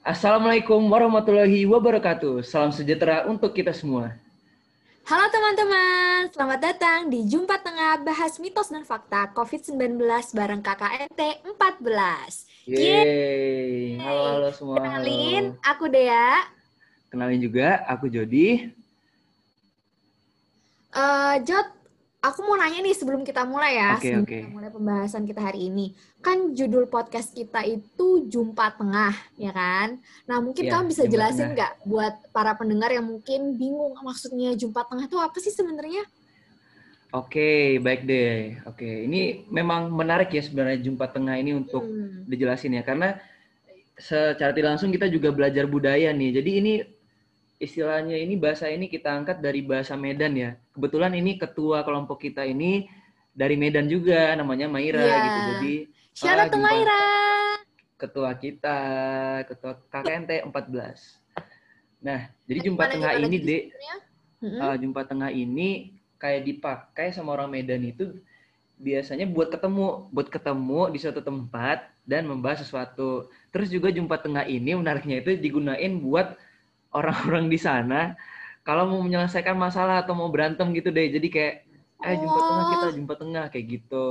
Assalamualaikum warahmatullahi wabarakatuh. Salam sejahtera untuk kita semua. Halo teman-teman, selamat datang di Jumpa Tengah Bahas Mitos dan Fakta COVID-19 bareng KKNT 14. Yeay. Halo, halo semua. Kenalin, Halo. aku Dea. Kenalin juga, aku Jody. Eh, Jod, aku mau nanya nih sebelum kita mulai ya, Oke, sebelum oke. kita mulai pembahasan kita hari ini. Kan judul podcast kita itu Jumpa Tengah, ya kan? Nah, mungkin Iya, kamu bisa jelasin nggak buat para pendengar yang mungkin bingung maksudnya Jumpa Tengah itu apa sih sebenarnya? Oke, baik deh. Oke, ini memang menarik ya sebenarnya jumpa tengah ini untuk Hmm. dijelasin ya, karena secara tidak langsung kita juga belajar budaya nih. Jadi ini istilahnya ini bahasa ini kita angkat dari bahasa Medan ya. Kebetulan ini ketua kelompok kita ini dari Medan juga, namanya Maira Iya. gitu. Jadi Shout Ah. Maira. ketua kita, ketua KKNT 14. Nah, jadi jumpa tengah ini, Dek, uh, jumpa tengah ini kayak dipakai sama orang Medan itu biasanya buat ketemu, buat ketemu di suatu tempat dan membahas sesuatu. Terus juga jumpa tengah ini menariknya itu digunain buat orang-orang di sana kalau mau menyelesaikan masalah atau mau berantem gitu deh. Jadi kayak eh jumpa tengah kita, Oh. jumpa tengah kayak gitu.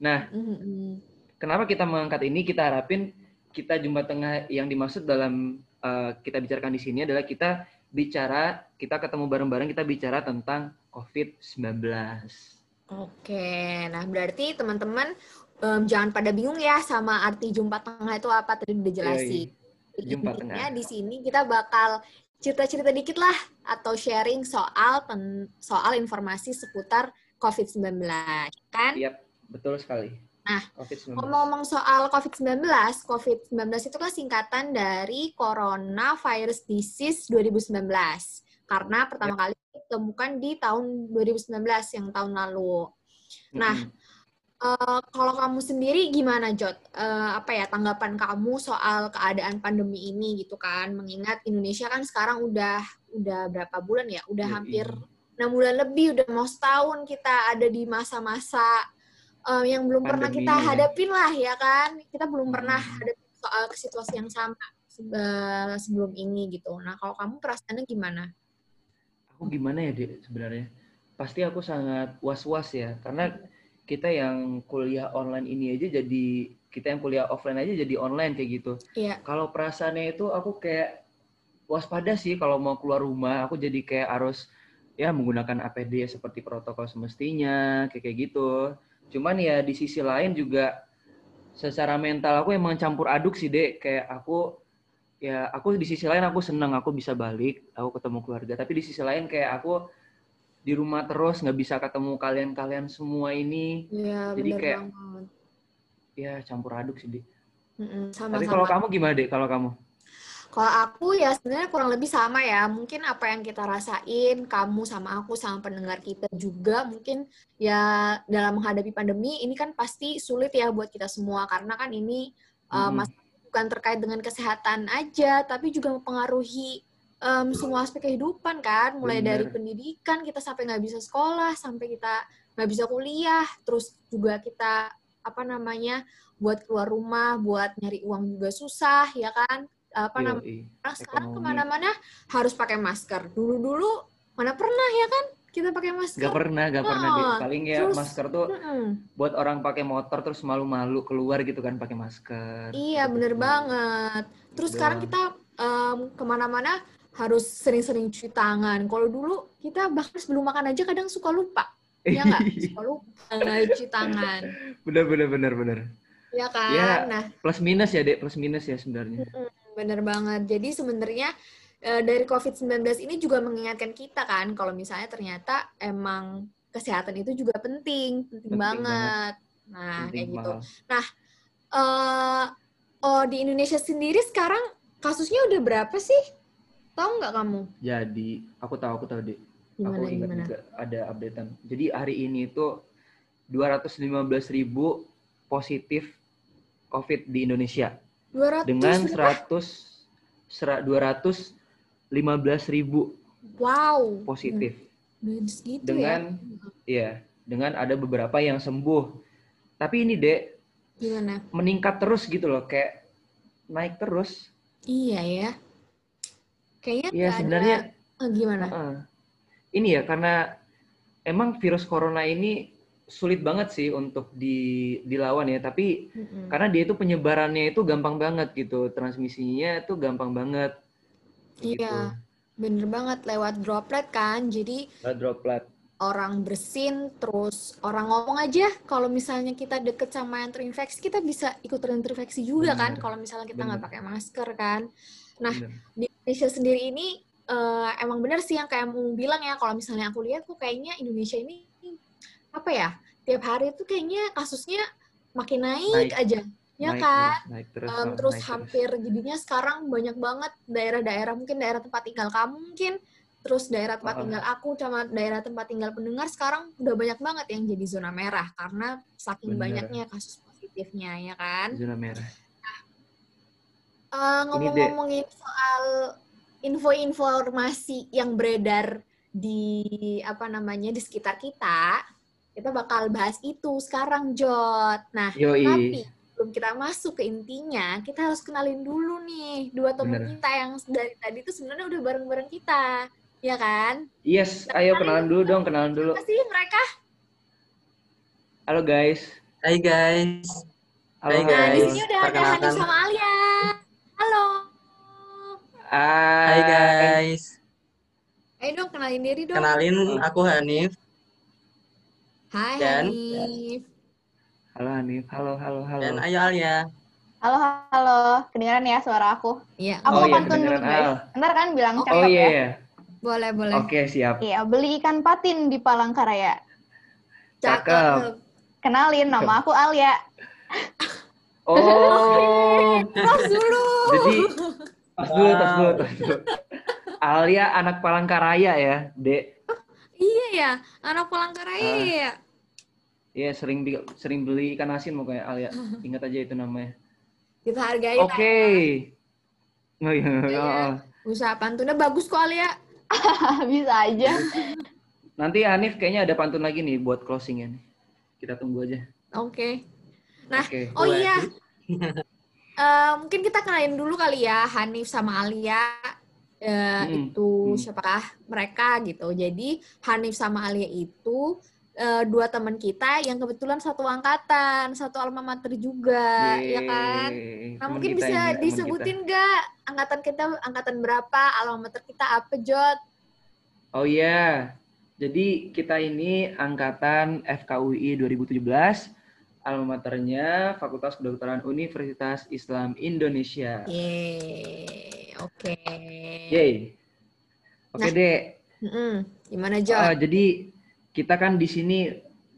Nah, Mm-mm. kenapa kita mengangkat ini? Kita harapin kita jumpa tengah yang dimaksud dalam uh, kita bicarakan di sini adalah kita bicara, kita ketemu bareng-bareng, kita bicara tentang COVID-19. Oke, nah berarti teman-teman em, jangan pada bingung ya sama arti jumpa tengah itu apa tadi udah jelasin. Jumpa Intinya tengah. di sini kita bakal cerita-cerita dikit lah atau sharing soal pen- soal informasi seputar COVID-19, kan? Iya, betul sekali. Nah, COVID-19. Ngomong-ngomong soal COVID-19, COVID-19 itu kan singkatan dari Coronavirus Disease 2019. Karena pertama kali ditemukan di tahun 2019 yang tahun lalu. Nah, Mm-mm. Eh, kalau kamu sendiri gimana, Jot? Eh, apa ya tanggapan kamu soal keadaan pandemi ini gitu kan? Mengingat Indonesia kan sekarang udah udah berapa bulan ya? Udah Yoi. hampir enam bulan lebih, udah mau setahun kita ada di masa-masa eh, yang belum pernah Pandemi kita ini ya. hadapin lah ya kan? Kita belum pernah Hmm. hadapin soal situasi yang sama sebe- sebelum ini gitu. Nah, kalau kamu perasaannya gimana? Aku gimana ya, Dek, sebenarnya? Pasti aku sangat was-was ya, karena kita yang kuliah online ini aja jadi, kita yang kuliah offline aja jadi online kayak gitu. Iya. Kalau perasaannya itu aku kayak waspada sih kalau mau keluar rumah, aku jadi kayak harus ya menggunakan APD seperti protokol semestinya, kayak kayak gitu. Cuman ya di sisi lain juga secara mental aku emang campur aduk sih, Dek. Kayak aku ya aku di sisi lain aku senang aku bisa balik, aku ketemu keluarga, tapi di sisi lain kayak aku di rumah terus nggak bisa ketemu kalian-kalian semua ini. Iya, Jadi bener kayak- banget. Ya campur aduk sih, Dek. Mm-mm, Tapi sama-sama. kalau kamu gimana, Dek? Kalau kamu? Kalau aku ya sebenarnya kurang lebih sama ya. Mungkin apa yang kita rasain, kamu sama aku sama pendengar kita juga mungkin ya dalam menghadapi pandemi ini kan pasti sulit ya buat kita semua karena kan ini uh, Mm-mm. masalah bukan terkait dengan kesehatan aja, tapi juga mempengaruhi um, semua aspek kehidupan kan, mulai dari Bener. pendidikan kita sampai nggak bisa sekolah, sampai kita nggak bisa kuliah, terus juga kita apa namanya buat keluar rumah, buat nyari uang juga susah ya kan, apa namanya. Nah, sekarang ke mana-mana harus pakai masker. Dulu-dulu mana pernah ya kan kita pakai masker? Gak pernah, gak pernah deh. Paling ya terus- masker tuh Mm-mm. buat orang pakai motor terus malu-malu keluar gitu kan pakai masker. Iya Gitu. bener banget. Terus Gitu sekarang doang. kita em, ke mana-mana harus sering-sering cuci tangan. Kalau dulu kita bahkan sebelum makan aja kadang suka lupa. Ya nggak? Suka lupa nggak cuci tangan. bener bener bener bener. Ya kan? Ya. Nah Plus minus ya dek, plus minus ya sebenarnya. Bener banget. Jadi sebenarnya eh, dari COVID-19 ini juga mengingatkan kita kan kalau misalnya ternyata emang kesehatan itu juga penting, penting, Penting banget. Nah, Penting kayak gitu. mahal. Eh oh di Indonesia sendiri sekarang kasusnya udah berapa sih? Tahu nggak kamu? Jadi aku tahu aku tahu dek. Gimana aku ingat gimana? juga ada updatean. Jadi hari ini itu 215 ribu positif COVID di Indonesia 200 dengan berapa? 100 sera- 215 ribu Wow. positif. Udah segitu dengan ya. ya dengan ada beberapa yang sembuh tapi ini dek Gimana? meningkat terus gitu loh, kayak naik terus. Iya ya. Kayaknya Iya nggak sebenarnya ada eh, gimana? Heeh. Ini ya karena emang virus corona ini sulit banget sih untuk di, dilawan ya, tapi Mm-mm. karena dia itu penyebarannya itu gampang banget gitu, transmisinya itu gampang banget. Gitu. Iya, bener banget lewat droplet kan. Jadi Lewat droplet. orang bersin, terus orang ngomong aja kalau misalnya kita deket sama yang terinfeksi, kita bisa ikut terinfeksi juga kan Bener. kalau misalnya kita nggak pakai masker kan. Nah, Bener. di Indonesia sendiri ini eh, emang bener sih yang kayak mau bilang ya kalau misalnya aku lihat kok kayaknya Indonesia ini apa ya tiap hari tuh kayaknya kasusnya makin naik, Naik. aja ya Naik kan terus, naik terus, oh, terus naik hampir jadinya sekarang banyak banget daerah-daerah mungkin daerah tempat tinggal kamu mungkin terus daerah tempat Oh. tinggal aku sama daerah tempat tinggal pendengar sekarang udah banyak banget yang jadi zona merah karena saking Bener. banyaknya kasus positifnya ya kan Zona merah. Eh, ngomong-ngomongin soal info-informasi yang beredar di apa namanya di sekitar kita, kita bakal bahas itu sekarang, Jot. Nah, Yoi. tapi sebelum kita masuk ke intinya, kita harus kenalin dulu nih dua teman Bener. kita yang dari tadi itu sebenarnya udah bareng-bareng kita, ya kan? Yes, ayo kenalan dulu dong, kenalan dulu. Apa sih mereka? Halo guys. Hai guys. Halo Nah, di guys. sini udah ada. Hanif sama Alia. Halo. Hai guys. Ayo dong kenalin diri dong. Kenalin aku Hanif. Hai Dan- Hanif. Halo Hanif. Halo, halo, halo. Dan ayo Alia. Halo, halo. Kedengaran ya suara aku? Iya, Aku oh iya, pantun dulu, guys. Al. Bentar kan bilang Oh, cakep Oh iya, ya? iya. boleh boleh. Oke, siap. Iya, beli ikan patin di Palangkaraya. Cakep. Kenalin, nama aku Alia. Oh, Terus dulu. jadi tas dulu, tas dulu, tas dulu. Alia anak Palangkaraya ya, Dek. Iya ya, anak Palangkaraya Ah. ya. Iya, sering bi- sering beli ikan asin pokoknya Alia. Ingat aja itu namanya. Kita hargai. Oke. Oh iya, Iya. oh. Usaha pantunnya bagus kok Alia. Bisa aja. Nanti Hanif kayaknya ada pantun lagi nih buat closing nih. Kita tunggu aja. Oke. Nah, Oke. oh Boleh. iya. Eh, mungkin kita kenalin dulu kali ya Hanif sama Alia. Eh, Hmm, Itu hmm. siapakah mereka gitu. Jadi Hanif sama Alia itu eh, dua teman kita yang kebetulan satu angkatan, satu alma mater juga, ya kan? Yeay, Nah, mungkin kita bisa ini, disebutin nggak angkatan kita angkatan berapa, alma mater kita apa, Jot? Oh iya. Jadi kita ini angkatan FKUI 2017. Alma maternya Fakultas Kedokteran Universitas Islam Indonesia. Yeay, oke. Yeay. Oke, Nah, Dek. Mm-mm. Gimana, Ah, Jot? jadi kita kan di sini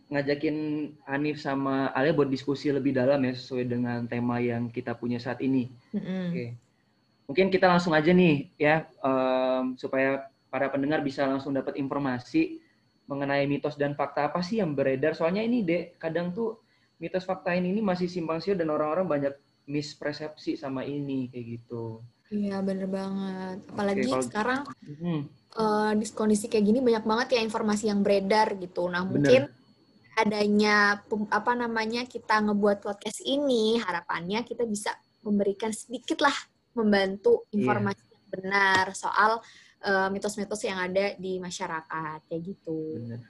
ngajakin Hanif sama Alia buat diskusi lebih dalam ya sesuai dengan tema yang kita punya saat ini. Oke. Mungkin kita langsung aja nih ya em, supaya para pendengar bisa langsung dapat informasi mengenai mitos dan fakta apa sih yang beredar. Soalnya ini dek kadang tuh mitos fakta ini masih simpang siur dan orang-orang banyak mispersepsi sama ini kayak gitu. Iya, bener banget. Apalagi kalau- sekarang Hmm, di kondisi kayak gini banyak banget ya informasi yang beredar gitu. Nah, Bener. mungkin adanya apa namanya kita ngebuat podcast ini harapannya kita bisa memberikan sedikit lah membantu Iya. informasi yang benar soal eh, mitos-mitos yang ada di masyarakat kayak gitu. bener.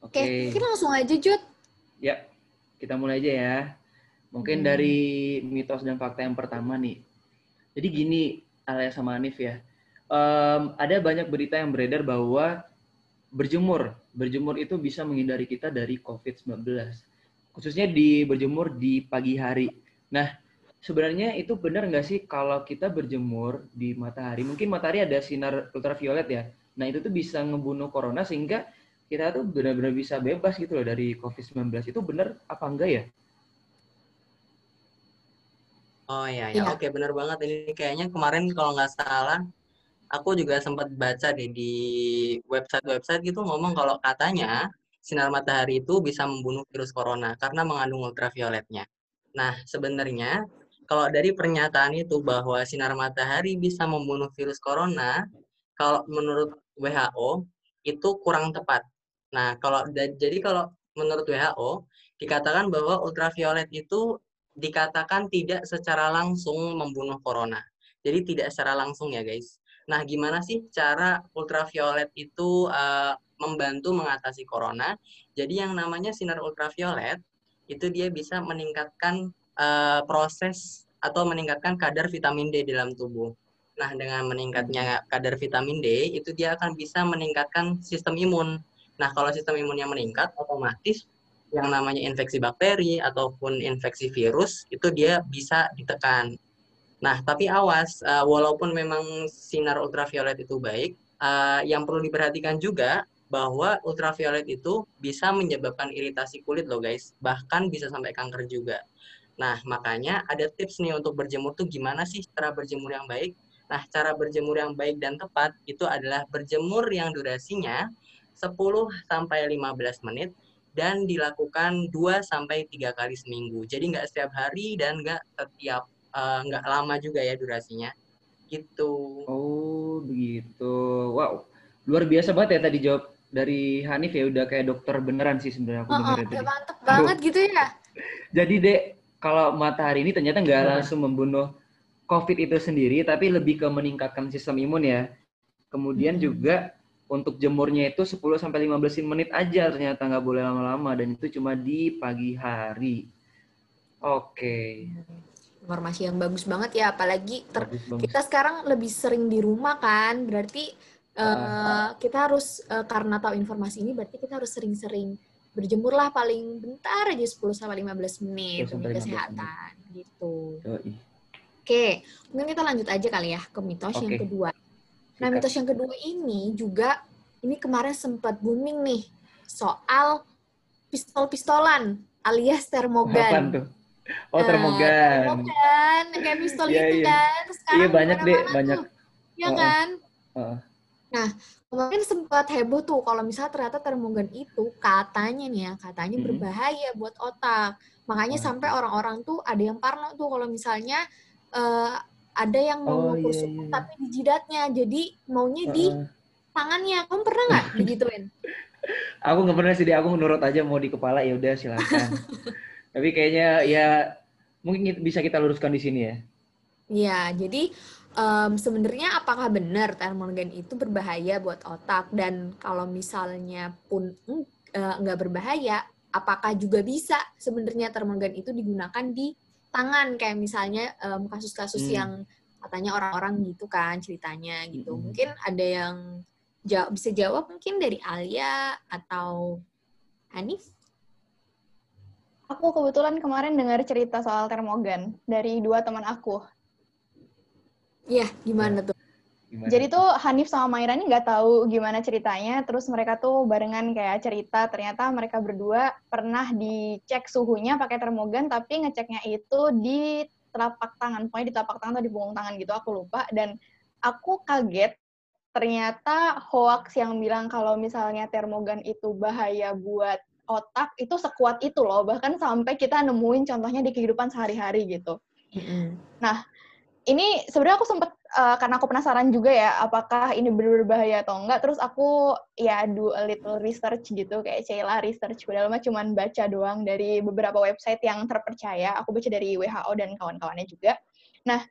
Oke, Oke. mungkin langsung aja Jud. Ya, kita mulai aja ya. Mungkin Hmm. dari mitos dan fakta yang pertama nih. Jadi gini, Alia sama Hanif ya. Em, ada banyak berita yang beredar bahwa berjemur, berjemur itu bisa menghindari kita dari COVID-19. Khususnya di berjemur di pagi hari. Nah, sebenarnya itu benar nggak sih kalau kita berjemur di matahari? Mungkin matahari ada sinar ultraviolet ya. Nah, itu tuh bisa ngebunuh corona sehingga kita tuh benar-benar bisa bebas gitu loh dari COVID-19. Itu benar apa enggak ya? Oh iya Iya. ya, oke bener banget ini kayaknya kemarin kalau nggak salah aku juga sempat baca deh di website-website gitu ngomong kalau katanya sinar matahari itu bisa membunuh virus corona karena mengandung ultravioletnya. Nah, sebenarnya kalau dari pernyataan itu bahwa sinar matahari bisa membunuh virus corona, kalau menurut WHO itu kurang tepat. Nah, kalau jadi kalau menurut WHO dikatakan bahwa ultraviolet itu dikatakan tidak secara langsung membunuh corona. Jadi tidak secara langsung ya guys. Nah, gimana sih cara ultraviolet itu uh, membantu mengatasi corona? Jadi yang namanya sinar ultraviolet itu dia bisa meningkatkan uh, proses atau meningkatkan kadar vitamin D dalam tubuh. Nah, dengan meningkatnya kadar vitamin D, itu dia akan bisa meningkatkan sistem imun. Nah, kalau sistem imunnya meningkat, otomatis yang namanya infeksi bakteri ataupun infeksi virus, itu dia bisa ditekan. Nah, tapi awas, uh, walaupun memang sinar ultraviolet itu baik, uh, yang perlu diperhatikan juga bahwa ultraviolet itu bisa menyebabkan iritasi kulit loh guys, bahkan bisa sampai kanker juga. Nah, makanya ada tips nih untuk berjemur tuh gimana sih cara berjemur yang baik? Nah, cara berjemur yang baik dan tepat itu adalah berjemur yang durasinya 10 sampai 15 menit dan dilakukan 2 sampai 3 kali seminggu. Jadi nggak setiap hari dan nggak setiap uh, nggak lama juga ya durasinya. Gitu. Oh, begitu. Wow. Luar biasa banget ya tadi jawab dari Hanif ya udah kayak dokter beneran sih sebenarnya aku oh, dengar oh, tadi. mantep banget gitu ya. Jadi dek kalau matahari ini ternyata nggak hmm. langsung membunuh COVID itu sendiri, tapi lebih ke meningkatkan sistem imun ya. Kemudian hmm. juga untuk jemurnya itu 10 sampai 15 menit aja ternyata nggak boleh lama-lama dan itu cuma di pagi hari. Oke. Okay. Informasi yang bagus banget ya, apalagi ter bagus, bagus. kita sekarang lebih sering di rumah kan, berarti uh, kita harus uh, karena tahu informasi ini berarti kita harus sering-sering berjemur lah paling bentar aja 10 sampai 15 menit demi kesehatan menit. gitu. Oke, mungkin kita lanjut aja kali ya ke mitos okay. yang kedua. Nah, mitos yang kedua ini juga ini kemarin sempat booming nih soal pistol-pistolan alias termogan. Tuh? Oh, termogan. Uh, termogan, kayak pistol yeah, itu yeah. kan. Sekarang iya, banyak deh, banyak. Iya kan? Uh. Nah, kemarin sempat heboh tuh kalau misalnya ternyata termogan itu katanya nih ya, katanya hmm. berbahaya buat otak. Makanya uh. sampai orang-orang tuh ada yang parno tuh kalau misalnya uh, ada yang mau oh, iya, iya. tapi di jidatnya jadi maunya uh. di tangannya. Kamu pernah nggak digituin? Aku nggak pernah sih dia aku menurut aja mau di kepala ya udah silakan. Tapi kayaknya ya mungkin bisa kita luruskan di sini ya. Iya, jadi um, sebenarnya apakah benar termogan itu berbahaya buat otak? Dan kalau misalnya pun uh, nggak berbahaya, apakah juga bisa sebenarnya termogan itu digunakan di tangan kayak misalnya um, kasus-kasus hmm. yang katanya orang-orang gitu kan ceritanya gitu. Hmm. Mungkin ada yang jawab, bisa jawab mungkin dari Alia atau Hanif? Aku kebetulan kemarin dengar cerita soal termogan dari dua teman aku. Iya, gimana tuh? Gimana? Jadi tuh Hanif sama Maira ini nggak tahu gimana ceritanya, terus mereka tuh barengan kayak cerita, ternyata mereka berdua pernah dicek suhunya pakai termogan, tapi ngeceknya itu di telapak tangan, pokoknya di telapak tangan atau di punggung tangan gitu, aku lupa. Dan aku kaget, ternyata hoax yang bilang kalau misalnya termogan itu bahaya buat otak, itu sekuat itu loh, bahkan sampai kita nemuin contohnya di kehidupan sehari-hari gitu. Mm -hmm. Nah, ini sebenarnya aku sempet uh, karena aku penasaran juga ya apakah ini benar berbahaya atau enggak terus aku ya do a little research gitu kayak Sheila research padahal mah cuman baca doang dari beberapa website yang terpercaya. Aku baca dari WHO dan kawan-kawannya juga. Nah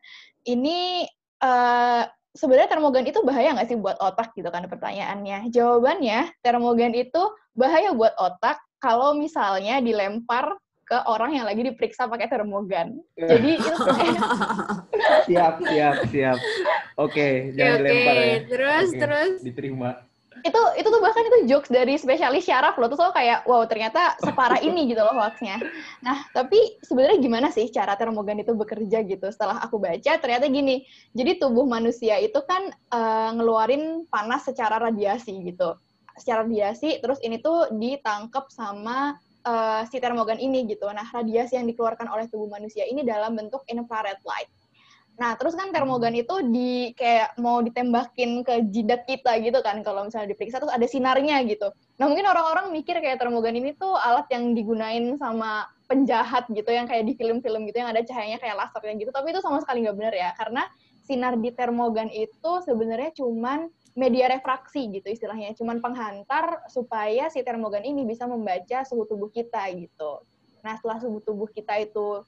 ini uh, sebenarnya termogan itu bahaya nggak sih buat otak gitu kan pertanyaannya? Jawabannya termogan itu bahaya buat otak kalau misalnya dilempar ke orang yang lagi diperiksa pakai termogan. Iya. Jadi itu siap, siap, siap. Oke, okay, jangan okay. lempar ya. Terus, okay. terus. Diterima. Itu itu tuh bahkan itu jokes dari spesialis syaraf loh. Terus lo kayak, wow ternyata separah ini gitu loh hoaxnya. Nah, tapi sebenarnya gimana sih cara termogan itu bekerja gitu? Setelah aku baca, ternyata gini. Jadi tubuh manusia itu kan uh, ngeluarin panas secara radiasi gitu. Secara radiasi, terus ini tuh ditangkap sama uh, si termogan ini gitu. Nah, radiasi yang dikeluarkan oleh tubuh manusia ini dalam bentuk infrared light. Nah, terus kan termogan itu di kayak mau ditembakin ke jidat kita gitu kan kalau misalnya diperiksa terus ada sinarnya gitu. Nah, mungkin orang-orang mikir kayak termogan ini tuh alat yang digunain sama penjahat gitu yang kayak di film-film gitu yang ada cahayanya kayak laser gitu, tapi itu sama sekali nggak benar ya. Karena sinar di termogan itu sebenarnya cuman media refraksi gitu istilahnya, cuman penghantar supaya si termogan ini bisa membaca suhu tubuh kita gitu. Nah setelah suhu tubuh kita itu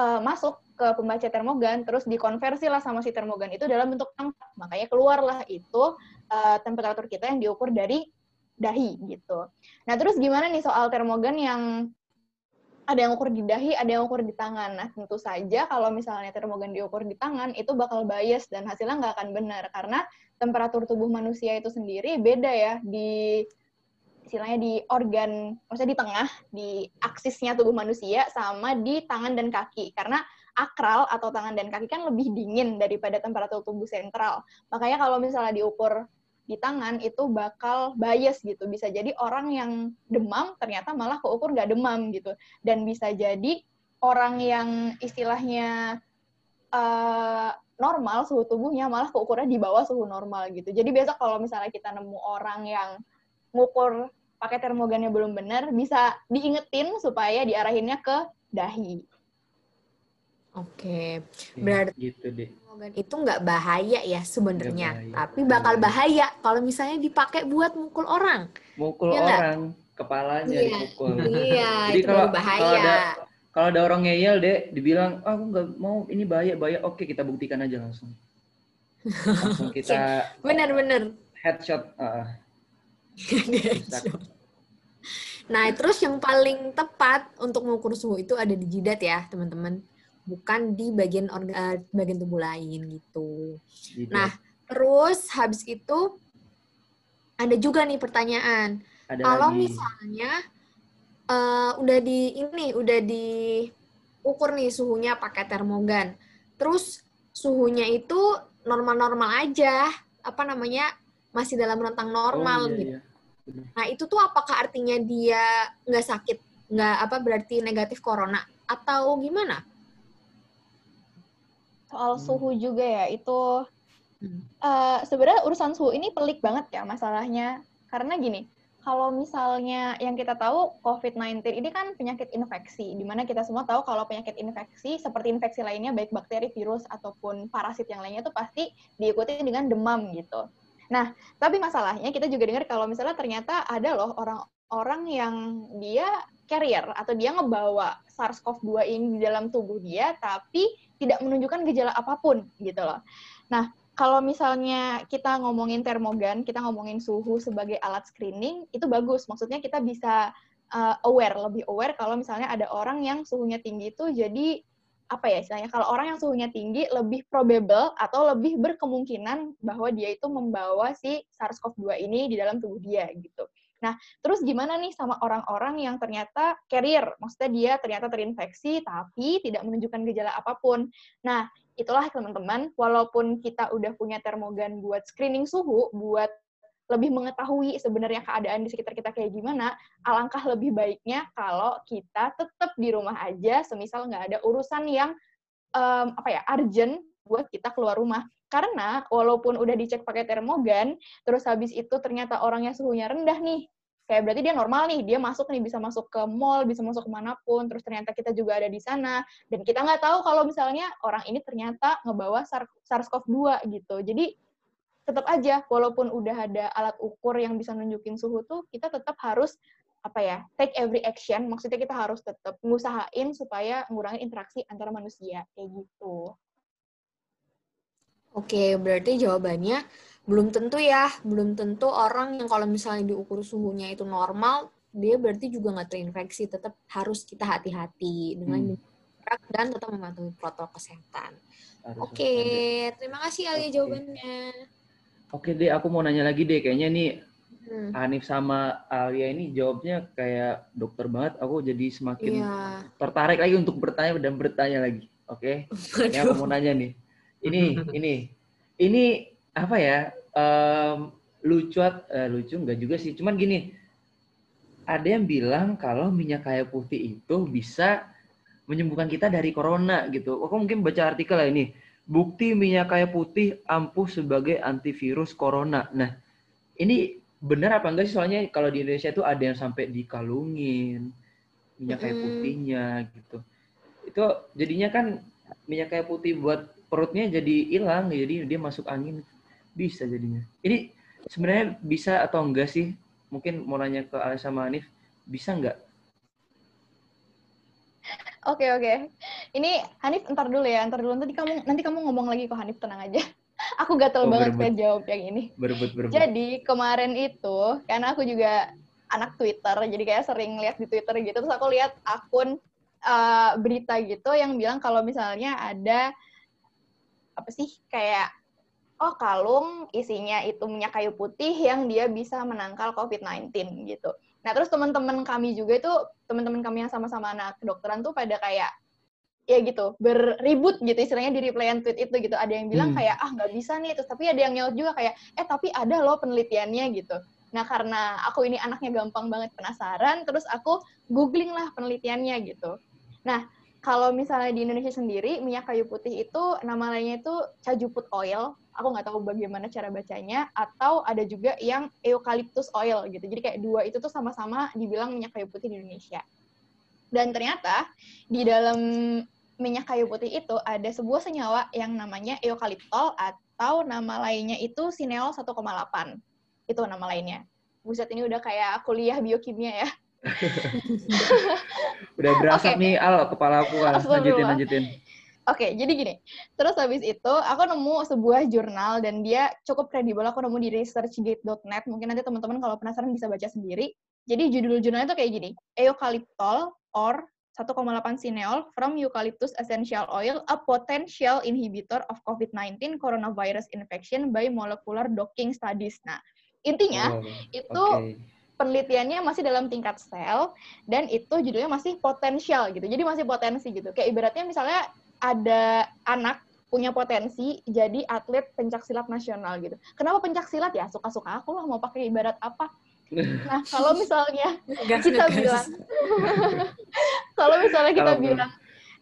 uh, masuk ke pembaca termogan, terus dikonversi lah sama si termogan itu dalam bentuk angka. Makanya keluarlah itu uh, temperatur kita yang diukur dari dahi gitu. Nah terus gimana nih soal termogan yang ada yang ukur di dahi, ada yang ukur di tangan. Nah tentu saja kalau misalnya termogan diukur di tangan itu bakal bias dan hasilnya nggak akan benar karena temperatur tubuh manusia itu sendiri beda ya di istilahnya di organ, maksudnya di tengah, di aksisnya tubuh manusia sama di tangan dan kaki. Karena akral atau tangan dan kaki kan lebih dingin daripada temperatur tubuh sentral. Makanya kalau misalnya diukur di tangan itu bakal bias gitu. Bisa jadi orang yang demam ternyata malah keukur nggak demam gitu. Dan bisa jadi orang yang istilahnya uh, normal suhu tubuhnya malah keukurnya di bawah suhu normal gitu. Jadi besok kalau misalnya kita nemu orang yang ngukur pakai termogannya belum benar, bisa diingetin supaya diarahinnya ke dahi. Oke, berarti gitu deh. termogan itu nggak bahaya ya sebenarnya, tapi bakal bahaya kalau misalnya dipakai buat mukul orang. Mukul ya orang, gak? kepalanya iya. dipukul. Iya, Jadi itu kalau, bahaya. Kalau ada, kalau ada orang ngeyel deh, dibilang, ah, aku nggak mau ini bahaya, bahaya. Oke, kita buktikan aja langsung. Langsung kita. Bener-bener. Headshot. Uh, nah, terus yang paling tepat untuk mengukur suhu itu ada di jidat ya, teman-teman. Bukan di bagian organ eh, bagian tubuh lain gitu. Jidat. Nah, terus habis itu ada juga nih pertanyaan. Ada Kalau lagi. misalnya uh, udah di ini udah di ukur nih suhunya pakai termogan. Terus suhunya itu normal-normal aja, apa namanya? masih dalam rentang normal oh, iya, gitu. Iya. Nah itu tuh apakah artinya dia nggak sakit, nggak apa berarti negatif corona atau gimana? Soal hmm. suhu juga ya itu hmm. uh, sebenarnya urusan suhu ini pelik banget ya masalahnya karena gini kalau misalnya yang kita tahu COVID-19 ini kan penyakit infeksi, di mana kita semua tahu kalau penyakit infeksi seperti infeksi lainnya, baik bakteri, virus, ataupun parasit yang lainnya itu pasti diikuti dengan demam gitu. Nah, tapi masalahnya kita juga dengar kalau misalnya ternyata ada loh orang-orang yang dia carrier atau dia ngebawa SARS-CoV-2 ini di dalam tubuh dia tapi tidak menunjukkan gejala apa pun gitu loh. Nah, kalau misalnya kita ngomongin termogan, kita ngomongin suhu sebagai alat screening, itu bagus. Maksudnya kita bisa uh, aware, lebih aware kalau misalnya ada orang yang suhunya tinggi itu jadi apa ya istilahnya kalau orang yang suhunya tinggi lebih probable atau lebih berkemungkinan bahwa dia itu membawa si SARS-CoV-2 ini di dalam tubuh dia gitu. Nah, terus gimana nih sama orang-orang yang ternyata carrier, maksudnya dia ternyata terinfeksi tapi tidak menunjukkan gejala apa pun. Nah, itulah teman-teman, walaupun kita udah punya termogan buat screening suhu, buat lebih mengetahui sebenarnya keadaan di sekitar kita kayak gimana, alangkah lebih baiknya kalau kita tetap di rumah aja, semisal nggak ada urusan yang um, apa ya urgent buat kita keluar rumah. Karena walaupun udah dicek pakai termogan, terus habis itu ternyata orangnya suhunya rendah nih, kayak berarti dia normal nih, dia masuk nih bisa masuk ke mall, bisa masuk ke mana pun, terus ternyata kita juga ada di sana, dan kita nggak tahu kalau misalnya orang ini ternyata ngebawa SARS-CoV-2 gitu. Jadi tetap aja walaupun udah ada alat ukur yang bisa nunjukin suhu tuh kita tetap harus apa ya take every action maksudnya kita harus tetap ngusahain supaya mengurangi interaksi antara manusia kayak gitu. Oke, berarti jawabannya belum tentu ya, belum tentu orang yang kalau misalnya diukur suhunya itu normal, dia berarti juga nggak terinfeksi. Tetap harus kita hati-hati dengan hmm. dan tetap mematuhi protokol kesehatan. Oke, terima kasih Alia jawabannya. Oke deh, aku mau nanya lagi deh. Kayaknya nih hmm. Hanif sama Alia ini jawabnya kayak dokter banget. Aku jadi semakin yeah. tertarik lagi untuk bertanya dan bertanya lagi. Oke, okay? ya aku mau nanya nih. Ini, ini, ini apa ya? Um, lucu, uh, lucu nggak juga sih. Cuman gini, ada yang bilang kalau minyak kayu putih itu bisa menyembuhkan kita dari corona gitu. Aku mungkin baca artikel lah ini Bukti minyak kayu putih ampuh sebagai antivirus corona. Nah, ini benar apa enggak sih? Soalnya kalau di Indonesia itu ada yang sampai dikalungin minyak kayu putihnya gitu. Itu jadinya kan minyak kayu putih buat perutnya jadi hilang, jadi dia masuk angin bisa jadinya. Ini sebenarnya bisa atau enggak sih? Mungkin mau nanya ke Alisa sama Hanif, bisa enggak? Oke oke. Ini Hanif entar dulu ya, entar dulu nanti kamu nanti kamu ngomong lagi kok Hanif tenang aja. aku gatel Oh, banget pengen jawab yang ini. Berebut berebut. Jadi kemarin itu karena aku juga anak Twitter, jadi kayak sering lihat di Twitter gitu. Terus aku lihat akun uh, berita gitu yang bilang kalau misalnya ada apa sih kayak oh kalung isinya itu minyak kayu putih yang dia bisa menangkal COVID-19 gitu. Nah terus teman-teman kami juga itu teman-teman kami yang sama-sama anak kedokteran tuh pada kayak ya gitu berribut gitu istilahnya di replyan tweet itu gitu ada yang bilang Hmm. kayak ah nggak bisa nih terus tapi ada yang nyaut juga kayak eh tapi ada loh penelitiannya gitu nah karena aku ini anaknya gampang banget penasaran terus aku googling lah penelitiannya gitu nah kalau misalnya di Indonesia sendiri minyak kayu putih itu nama lainnya itu cajuput oil aku nggak tahu bagaimana cara bacanya atau ada juga yang eucalyptus oil gitu jadi kayak dua itu tuh sama-sama dibilang minyak kayu putih di Indonesia dan ternyata di dalam minyak kayu putih itu ada sebuah senyawa yang namanya eukaliptol atau nama lainnya itu sineol 1,8. Itu nama lainnya. Buset ini udah kayak kuliah biokimia ya. Udah berasap Oke. nih Al kepala aku Al. Lanjutin lanjutin. Oke, jadi gini. Terus habis itu aku nemu sebuah jurnal dan dia cukup kredibel. Aku nemu di researchgate.net. Mungkin nanti teman-teman kalau penasaran bisa baca sendiri. Jadi judul jurnalnya tuh kayak gini. Eucalyptol or 1,8 sineol from eucalyptus essential oil, a potential inhibitor of COVID-19 coronavirus infection by molecular docking studies. Nah, intinya Oh, itu. Penelitiannya masih dalam tingkat sel dan itu judulnya masih potensial gitu. Jadi masih potensi gitu. Kayak ibaratnya misalnya ada anak punya potensi jadi atlet pencak silat nasional gitu. Kenapa pencak silat ya? Suka-suka aku lah mau pakai ibarat apa. Nah, kalau misalnya Gas, kita gas. bilang kalau misalnya kita bilang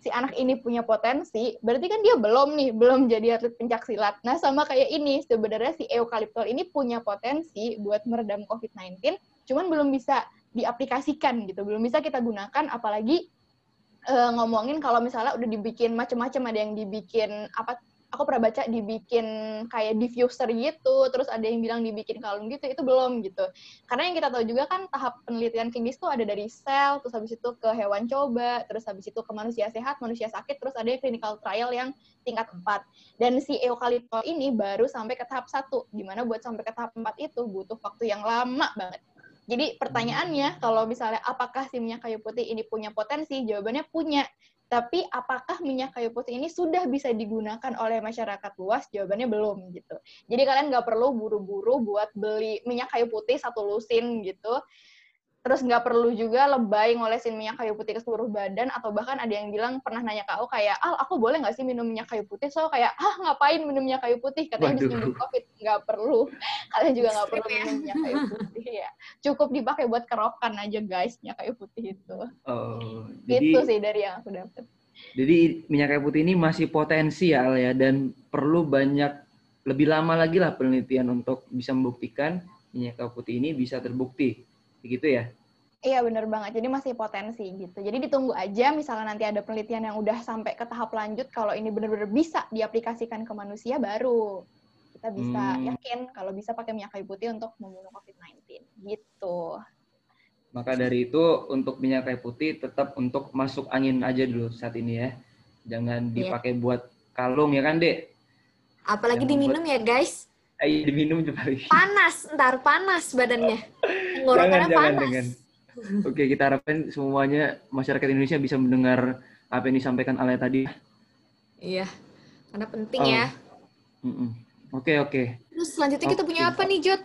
si anak ini punya potensi, berarti kan dia belum nih, belum jadi atlet pencak silat. Nah, sama kayak ini, sebenarnya si eukaliptol ini punya potensi buat meredam COVID-19, cuman belum bisa diaplikasikan gitu, belum bisa kita gunakan, apalagi eh, ngomongin kalau misalnya udah dibikin macam-macam, ada yang dibikin apa? Aku pernah baca dibikin kayak diffuser gitu, terus ada yang bilang dibikin kalung gitu, itu belum gitu. Karena yang kita tahu juga kan tahap penelitian klinis tuh ada dari sel, terus habis itu ke hewan coba, terus habis itu ke manusia sehat, manusia sakit, terus ada yang clinical trial yang tingkat 4. Dan si eukaliptol ini baru sampai ke tahap 1, di mana buat sampai ke tahap 4 itu butuh waktu yang lama banget. Jadi pertanyaannya, kalau misalnya apakah si minyak kayu putih ini punya potensi? Jawabannya punya. Tapi apakah minyak kayu putih ini sudah bisa digunakan oleh masyarakat luas? Jawabannya belum gitu. Jadi kalian nggak perlu buru-buru buat beli minyak kayu putih satu lusin gitu. Terus nggak perlu juga lebay ngolesin minyak kayu putih ke seluruh badan atau bahkan ada yang bilang pernah nanya ke aku kayak, "Al, aku boleh nggak sih minum minyak kayu putih?" So kayak, "Ah, ngapain minum minyak kayu putih?" Katanya bisa Waduh. nyembuh COVID. Nggak perlu. Kalian juga nggak perlu ya. minum minyak kayu putih ya. Cukup dipakai buat kerokan aja guys minyak kayu putih itu. Oh, jadi Itu sih dari yang aku dapat. jadi minyak kayu putih ini masih potensial ya dan perlu banyak lebih lama lagi lah penelitian untuk bisa membuktikan minyak kayu putih ini bisa terbukti. Begitu ya? Iya bener banget, jadi masih potensi gitu. Jadi ditunggu aja misalnya nanti ada penelitian yang udah sampai ke tahap lanjut, kalau ini bener-bener bisa diaplikasikan ke manusia, baru kita bisa Hmm. yakin kalau bisa pakai minyak kayu putih untuk membunuh COVID-19. Gitu. Maka dari itu untuk minyak kayu putih tetap untuk masuk angin aja dulu saat ini ya. Jangan Iya. dipakai buat kalung ya kan, Dek? Apalagi Yang diminum ya guys. Eh, diminum coba. Panas, ntar panas badannya. jangan, Tenggorokannya jangan, panas. jangan. Oke, kita harapkan semuanya masyarakat Indonesia bisa mendengar apa yang disampaikan Ale tadi. Iya, karena penting Oh. ya. Oke, oke. Terus selanjutnya kita Oke. punya apa nih, Jod?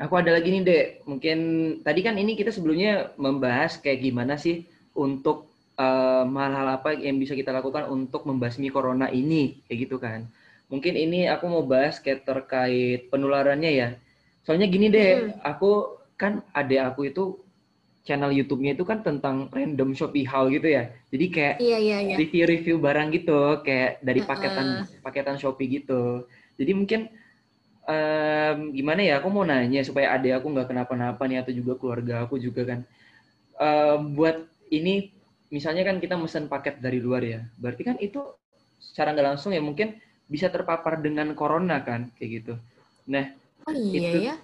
Aku ada lagi nih, Dek. Mungkin tadi kan ini kita sebelumnya membahas kayak gimana sih untuk em, hal-hal apa yang bisa kita lakukan untuk membasmi corona ini, kayak gitu kan. Mungkin ini aku mau bahas kayak terkait penularannya ya. Soalnya gini deh, aku kan adek aku itu channel YouTube-nya itu kan tentang random Shopee haul gitu ya. Jadi kayak Iya, iya, iya. review-review barang gitu, kayak dari paketan paketan Shopee gitu. Jadi mungkin em, gimana ya? Aku mau nanya supaya adik aku nggak kenapa-napa nih atau juga keluarga aku juga kan. Em, buat ini misalnya kan kita mesen paket dari luar ya, berarti kan itu secara nggak langsung ya mungkin bisa terpapar dengan corona kan kayak gitu. Nah, Oh iya Itu- ya.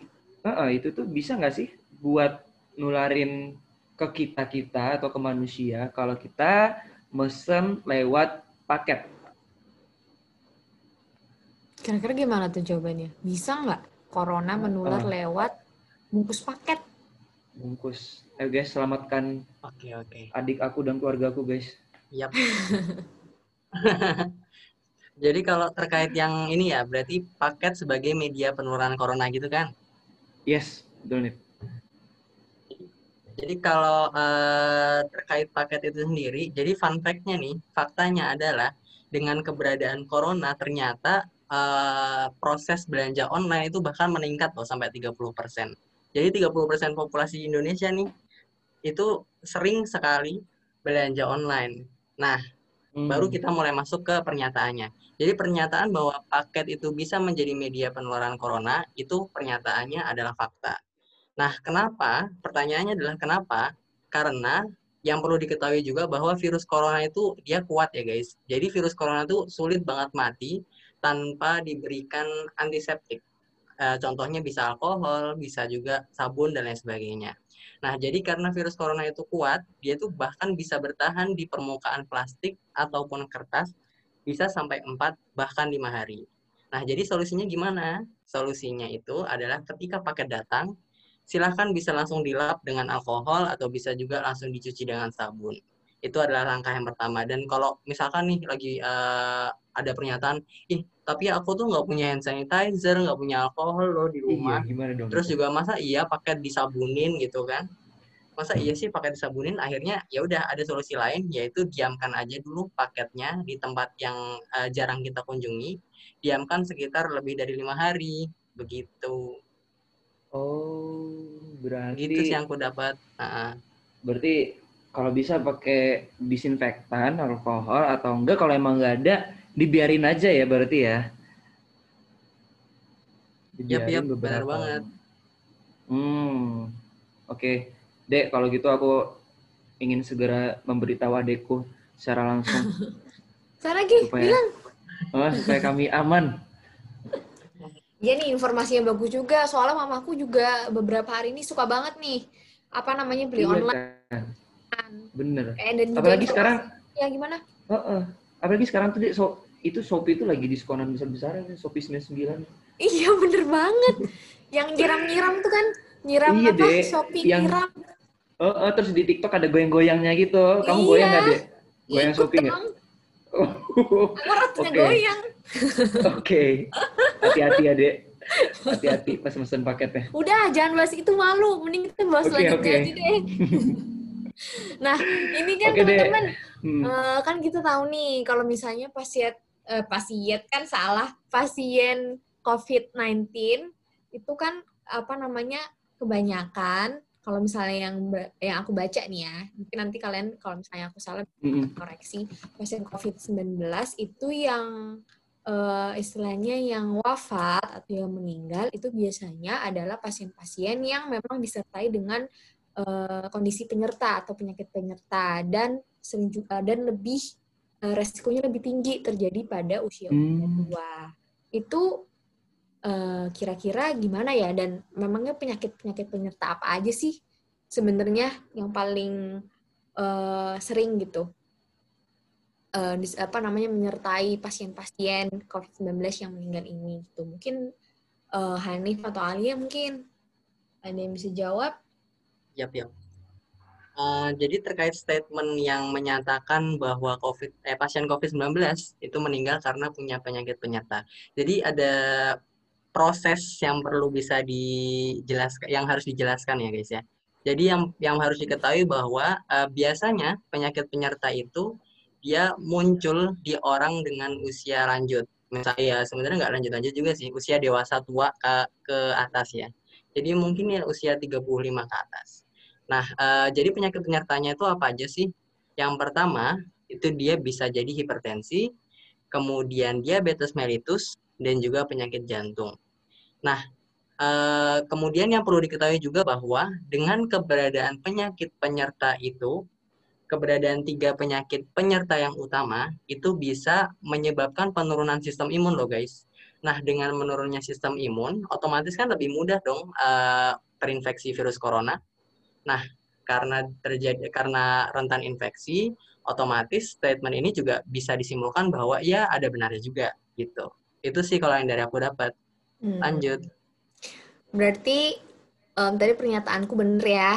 Heeh, itu tuh bisa nggak sih buat nularin ke kita kita atau ke manusia kalau kita mesen lewat paket. Kira-kira gimana tuh jawabannya? Bisa nggak corona menular Uh. lewat bungkus paket? Bungkus. Eh guys, selamatkan Oke, oke. adik aku dan keluarga aku guys. Yap. Jadi kalau terkait yang ini ya, berarti paket sebagai media penularan corona gitu kan? Yes, betul nih. Jadi kalau eh, terkait paket itu sendiri, jadi fun fact-nya nih, faktanya adalah dengan keberadaan corona ternyata eh, proses belanja online itu bahkan meningkat loh sampai 30%. Jadi 30% populasi Indonesia nih itu sering sekali belanja online. Nah, Hmm. baru kita mulai masuk ke pernyataannya. Jadi pernyataan bahwa paket itu bisa menjadi media penularan corona itu pernyataannya adalah fakta. Nah, kenapa? Pertanyaannya adalah kenapa? Karena yang perlu diketahui juga bahwa virus corona itu dia kuat ya guys. Jadi virus corona itu sulit banget mati tanpa diberikan antiseptik. Eh, contohnya bisa alkohol, bisa juga sabun dan lain sebagainya. Nah, jadi karena virus corona itu kuat, dia tuh bahkan bisa bertahan di permukaan plastik ataupun kertas bisa sampai 4 bahkan 5 hari. Nah, jadi solusinya gimana? Solusinya itu adalah ketika paket datang, silahkan bisa langsung dilap dengan alkohol atau bisa juga langsung dicuci dengan sabun. Itu adalah langkah yang pertama. Dan kalau misalkan nih lagi eh, ada pernyataan, ih tapi aku tuh nggak punya hand sanitizer, nggak punya alkohol loh di rumah. Iya, gimana dong? Terus juga masa iya paket disabunin gitu kan? Masa iya sih paket disabunin? Akhirnya ya udah ada solusi lain yaitu diamkan aja dulu paketnya di tempat yang eh, jarang kita kunjungi. Diamkan sekitar lebih dari lima hari begitu. Oh, berarti Gitu sih yang aku dapat. Nah, berarti kalau bisa pakai disinfektan, alkohol atau enggak kalau emang nggak ada dibiarin aja ya berarti ya. Dibiarin yap, benar beberapa banget. Hmm, oke. Dek, kalau gitu aku ingin segera memberitahu adekku secara langsung Cara lagi supaya bilang. Oh, supaya kami aman. Iya nih informasinya bagus juga. Soalnya mamaku juga beberapa hari ini suka banget nih. Apa namanya beli Iya online. kan? Bener. Eh, dan Apalagi informasi- sekarang, Ya gimana? Heeh. apalagi sekarang tuh so, itu Shopee itu lagi diskonan besar-besaran, Shopee 99. Iya bener banget. Yang nyiram-nyiram tuh kan. Nyiram Iya, apa? Dek. Shopee Yang- nyiram. Oh, oh, terus di TikTok ada goyang-goyangnya gitu. Kamu Iya. goyang nggak, Dek? Goyang Ikut Shopee nggak? dong. Oh, Aku ratunya Oke. goyang. Oke. Hati-hati ya, Dek. Hati-hati pas mesen paketnya. Udah, jangan bahas itu malu. Mending kita bahas Oke, selanjutnya oke. aja deh. nah, ini kan Dek. teman-teman, Hmm. eh, kan kita tahu nih kalau misalnya pasien eh, pasien kan salah, pasien COVID-19 itu kan apa namanya kebanyakan kalau misalnya yang yang aku baca nih ya, mungkin nanti kalian kalau misalnya aku salah Mm-mm. koreksi pasien COVID-19 itu yang eh, istilahnya yang wafat atau yang meninggal itu biasanya adalah pasien-pasien yang memang disertai dengan eh, kondisi penyerta atau penyakit penyerta dan sering juga dan lebih eh, resikonya lebih tinggi terjadi pada usia usia Hmm. tua. Itu eh, kira-kira gimana ya dan memangnya penyakit-penyakit penyerta apa aja sih sebenarnya yang paling eh, sering gitu dis- apa namanya menyertai pasien-pasien COVID-19 yang meninggal ini gitu. Mungkin eh, Hanif atau Alia mungkin ada yang bisa jawab? Yap, yap. Eh, jadi terkait statement yang menyatakan bahwa COVID, eh, pasien COVID-19 itu meninggal karena punya penyakit penyerta. Jadi ada proses yang perlu bisa dijelaskan, yang harus dijelaskan ya guys ya. Jadi yang yang harus diketahui bahwa eh, biasanya penyakit penyerta itu dia muncul di orang dengan usia lanjut. Misalnya ya sebenarnya nggak lanjut-lanjut juga sih, usia dewasa tua ke, ke atas ya. Jadi mungkin ya usia 35 ke atas. Nah, eh, jadi penyakit penyertanya itu apa aja sih? Yang pertama, itu dia bisa jadi hipertensi, kemudian diabetes mellitus, dan juga penyakit jantung. Nah, eh, kemudian yang perlu diketahui juga bahwa dengan keberadaan penyakit penyerta itu, keberadaan tiga penyakit penyerta yang utama, itu bisa menyebabkan penurunan sistem imun loh guys. Nah, dengan menurunnya sistem imun, otomatis kan lebih mudah dong eh, terinfeksi virus corona. Nah, karena terjadi karena rentan infeksi, otomatis statement ini juga bisa disimpulkan bahwa ya ada benarnya juga gitu. Itu sih kalau yang dari aku dapat. Hmm. Lanjut. Berarti em, tadi pernyataanku bener ya?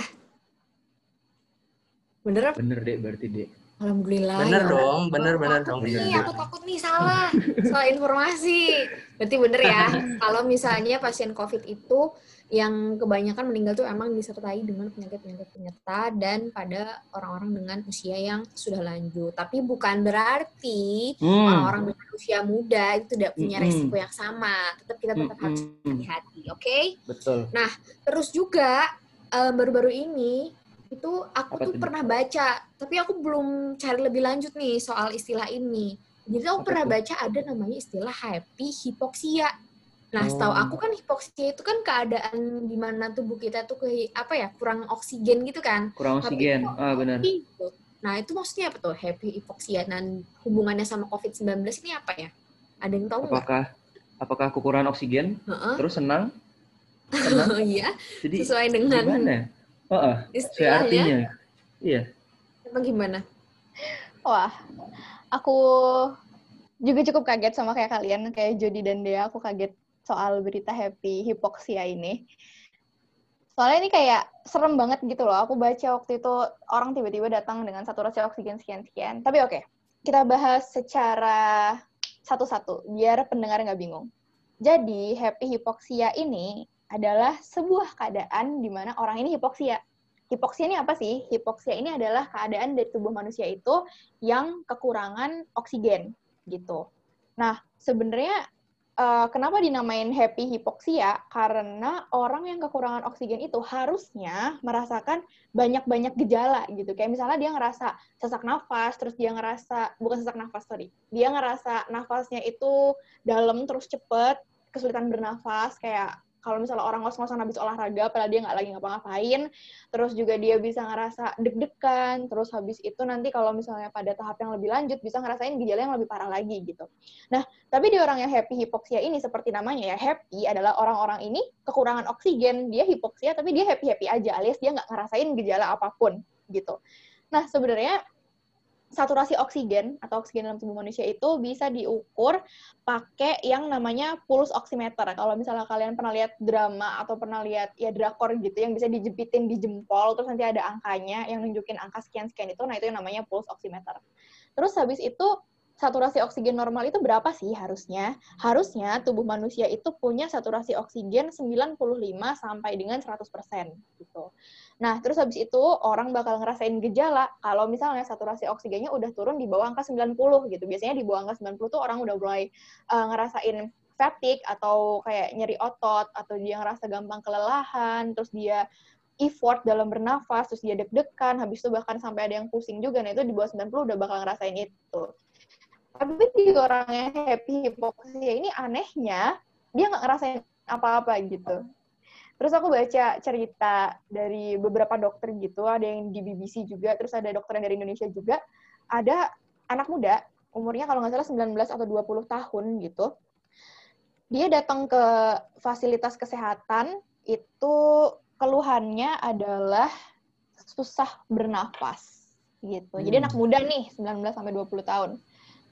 Bener apa? Bener deh berarti deh. Alhamdulillah. Bener ya. dong, bener bener dong. Bener, nih, bener. aku takut nih salah soal informasi. Berarti bener ya, kalau misalnya pasien COVID itu yang kebanyakan meninggal tuh emang disertai dengan penyakit-penyakit penyerta dan pada orang-orang dengan usia yang sudah lanjut. Tapi bukan berarti Hmm. orang-orang dengan usia muda itu tidak punya Mm-mm. resiko yang sama. Tetap kita tetap harus Mm-mm. hati-hati, oke? Betul. Terus juga eh, baru-baru ini itu aku Apa tuh tuh? pernah baca, tapi aku belum cari lebih lanjut nih soal istilah ini. Jadi aku Apa pernah tuh? baca ada namanya istilah happy hipoksia. Nah, setahu Oh. aku kan hipoksia itu kan keadaan di mana tubuh kita tuh ke apa ya kurang oksigen gitu kan. Kurang oksigen. Ah benar. Gitu. Nah, itu maksudnya apa tuh happy hipoksia dan hubungannya sama COVID-19 ini apa ya? Ada yang tahu nggak? Apakah apakah kekurangan oksigen Heeh. terus senang? Senang. Oh iya, Jadi sesuai dengan gimana? Oh, ah, sesuai artinya. Iya. Apa gimana? Wah, aku juga cukup kaget sama kayak kalian, kayak Jody dan Dea, aku kaget soal berita happy hipoksia ini. Soalnya ini kayak serem banget gitu loh. Aku baca waktu itu orang tiba-tiba datang dengan saturasi oksigen sekian-sekian. Tapi oke, kita bahas secara satu-satu, biar pendengar nggak bingung. Jadi, happy hipoksia ini adalah sebuah keadaan di mana orang ini hipoksia. Hipoksia ini apa sih? Hipoksia ini adalah keadaan dari tubuh manusia itu yang kekurangan oksigen gitu. Nah, sebenarnya eh, kenapa dinamain happy hipoksia? Karena orang yang kekurangan oksigen itu harusnya merasakan banyak-banyak gejala gitu. Kayak misalnya dia ngerasa sesak nafas, terus dia ngerasa bukan sesak nafas sorry, dia ngerasa nafasnya itu dalam terus cepet, kesulitan bernafas kayak kalau misalnya orang ngos-ngosan habis olahraga, padahal dia nggak lagi ngapa-ngapain, terus juga dia bisa ngerasa deg-degan, terus habis itu nanti kalau misalnya pada tahap yang lebih lanjut bisa ngerasain gejala yang lebih parah lagi gitu. Nah, tapi di orang yang happy hipoksia ini seperti namanya ya, happy adalah orang-orang ini kekurangan oksigen, dia hipoksia tapi dia happy-happy aja alias dia nggak ngerasain gejala apa pun gitu. Nah, sebenarnya saturasi oksigen atau oksigen dalam tubuh manusia itu bisa diukur pakai yang namanya pulse oximeter. Kalau misalnya kalian pernah lihat drama atau pernah lihat ya drakor gitu yang bisa dijepitin di jempol terus nanti ada angkanya yang nunjukin angka sekian-sekian itu, nah itu yang namanya pulse oximeter. Terus habis itu saturasi oksigen normal itu berapa sih harusnya? Harusnya tubuh manusia itu punya saturasi oksigen 95 sampai dengan 100% gitu. Nah, terus habis itu orang bakal ngerasain gejala kalau misalnya saturasi oksigennya udah turun di bawah angka 90 gitu. Biasanya di bawah angka 90 tuh orang udah mulai uh, ngerasain fatigue atau kayak nyeri otot atau dia ngerasa gampang kelelahan, terus dia effort dalam bernafas, terus dia deg-degan, habis itu bahkan sampai ada yang pusing juga. Nah, itu di bawah 90 udah bakal ngerasain itu. Tapi di orang yang happy hipoksia ini anehnya dia nggak ngerasain apa-apa gitu. Terus aku baca cerita dari beberapa dokter gitu, ada yang di BBC juga, terus ada dokter yang dari Indonesia juga. Ada anak muda, umurnya kalau nggak salah 19 atau 20 tahun gitu. Dia datang ke fasilitas kesehatan, itu keluhannya adalah susah bernafas gitu. Jadi Hmm. anak muda nih, 19 sampai 20 tahun.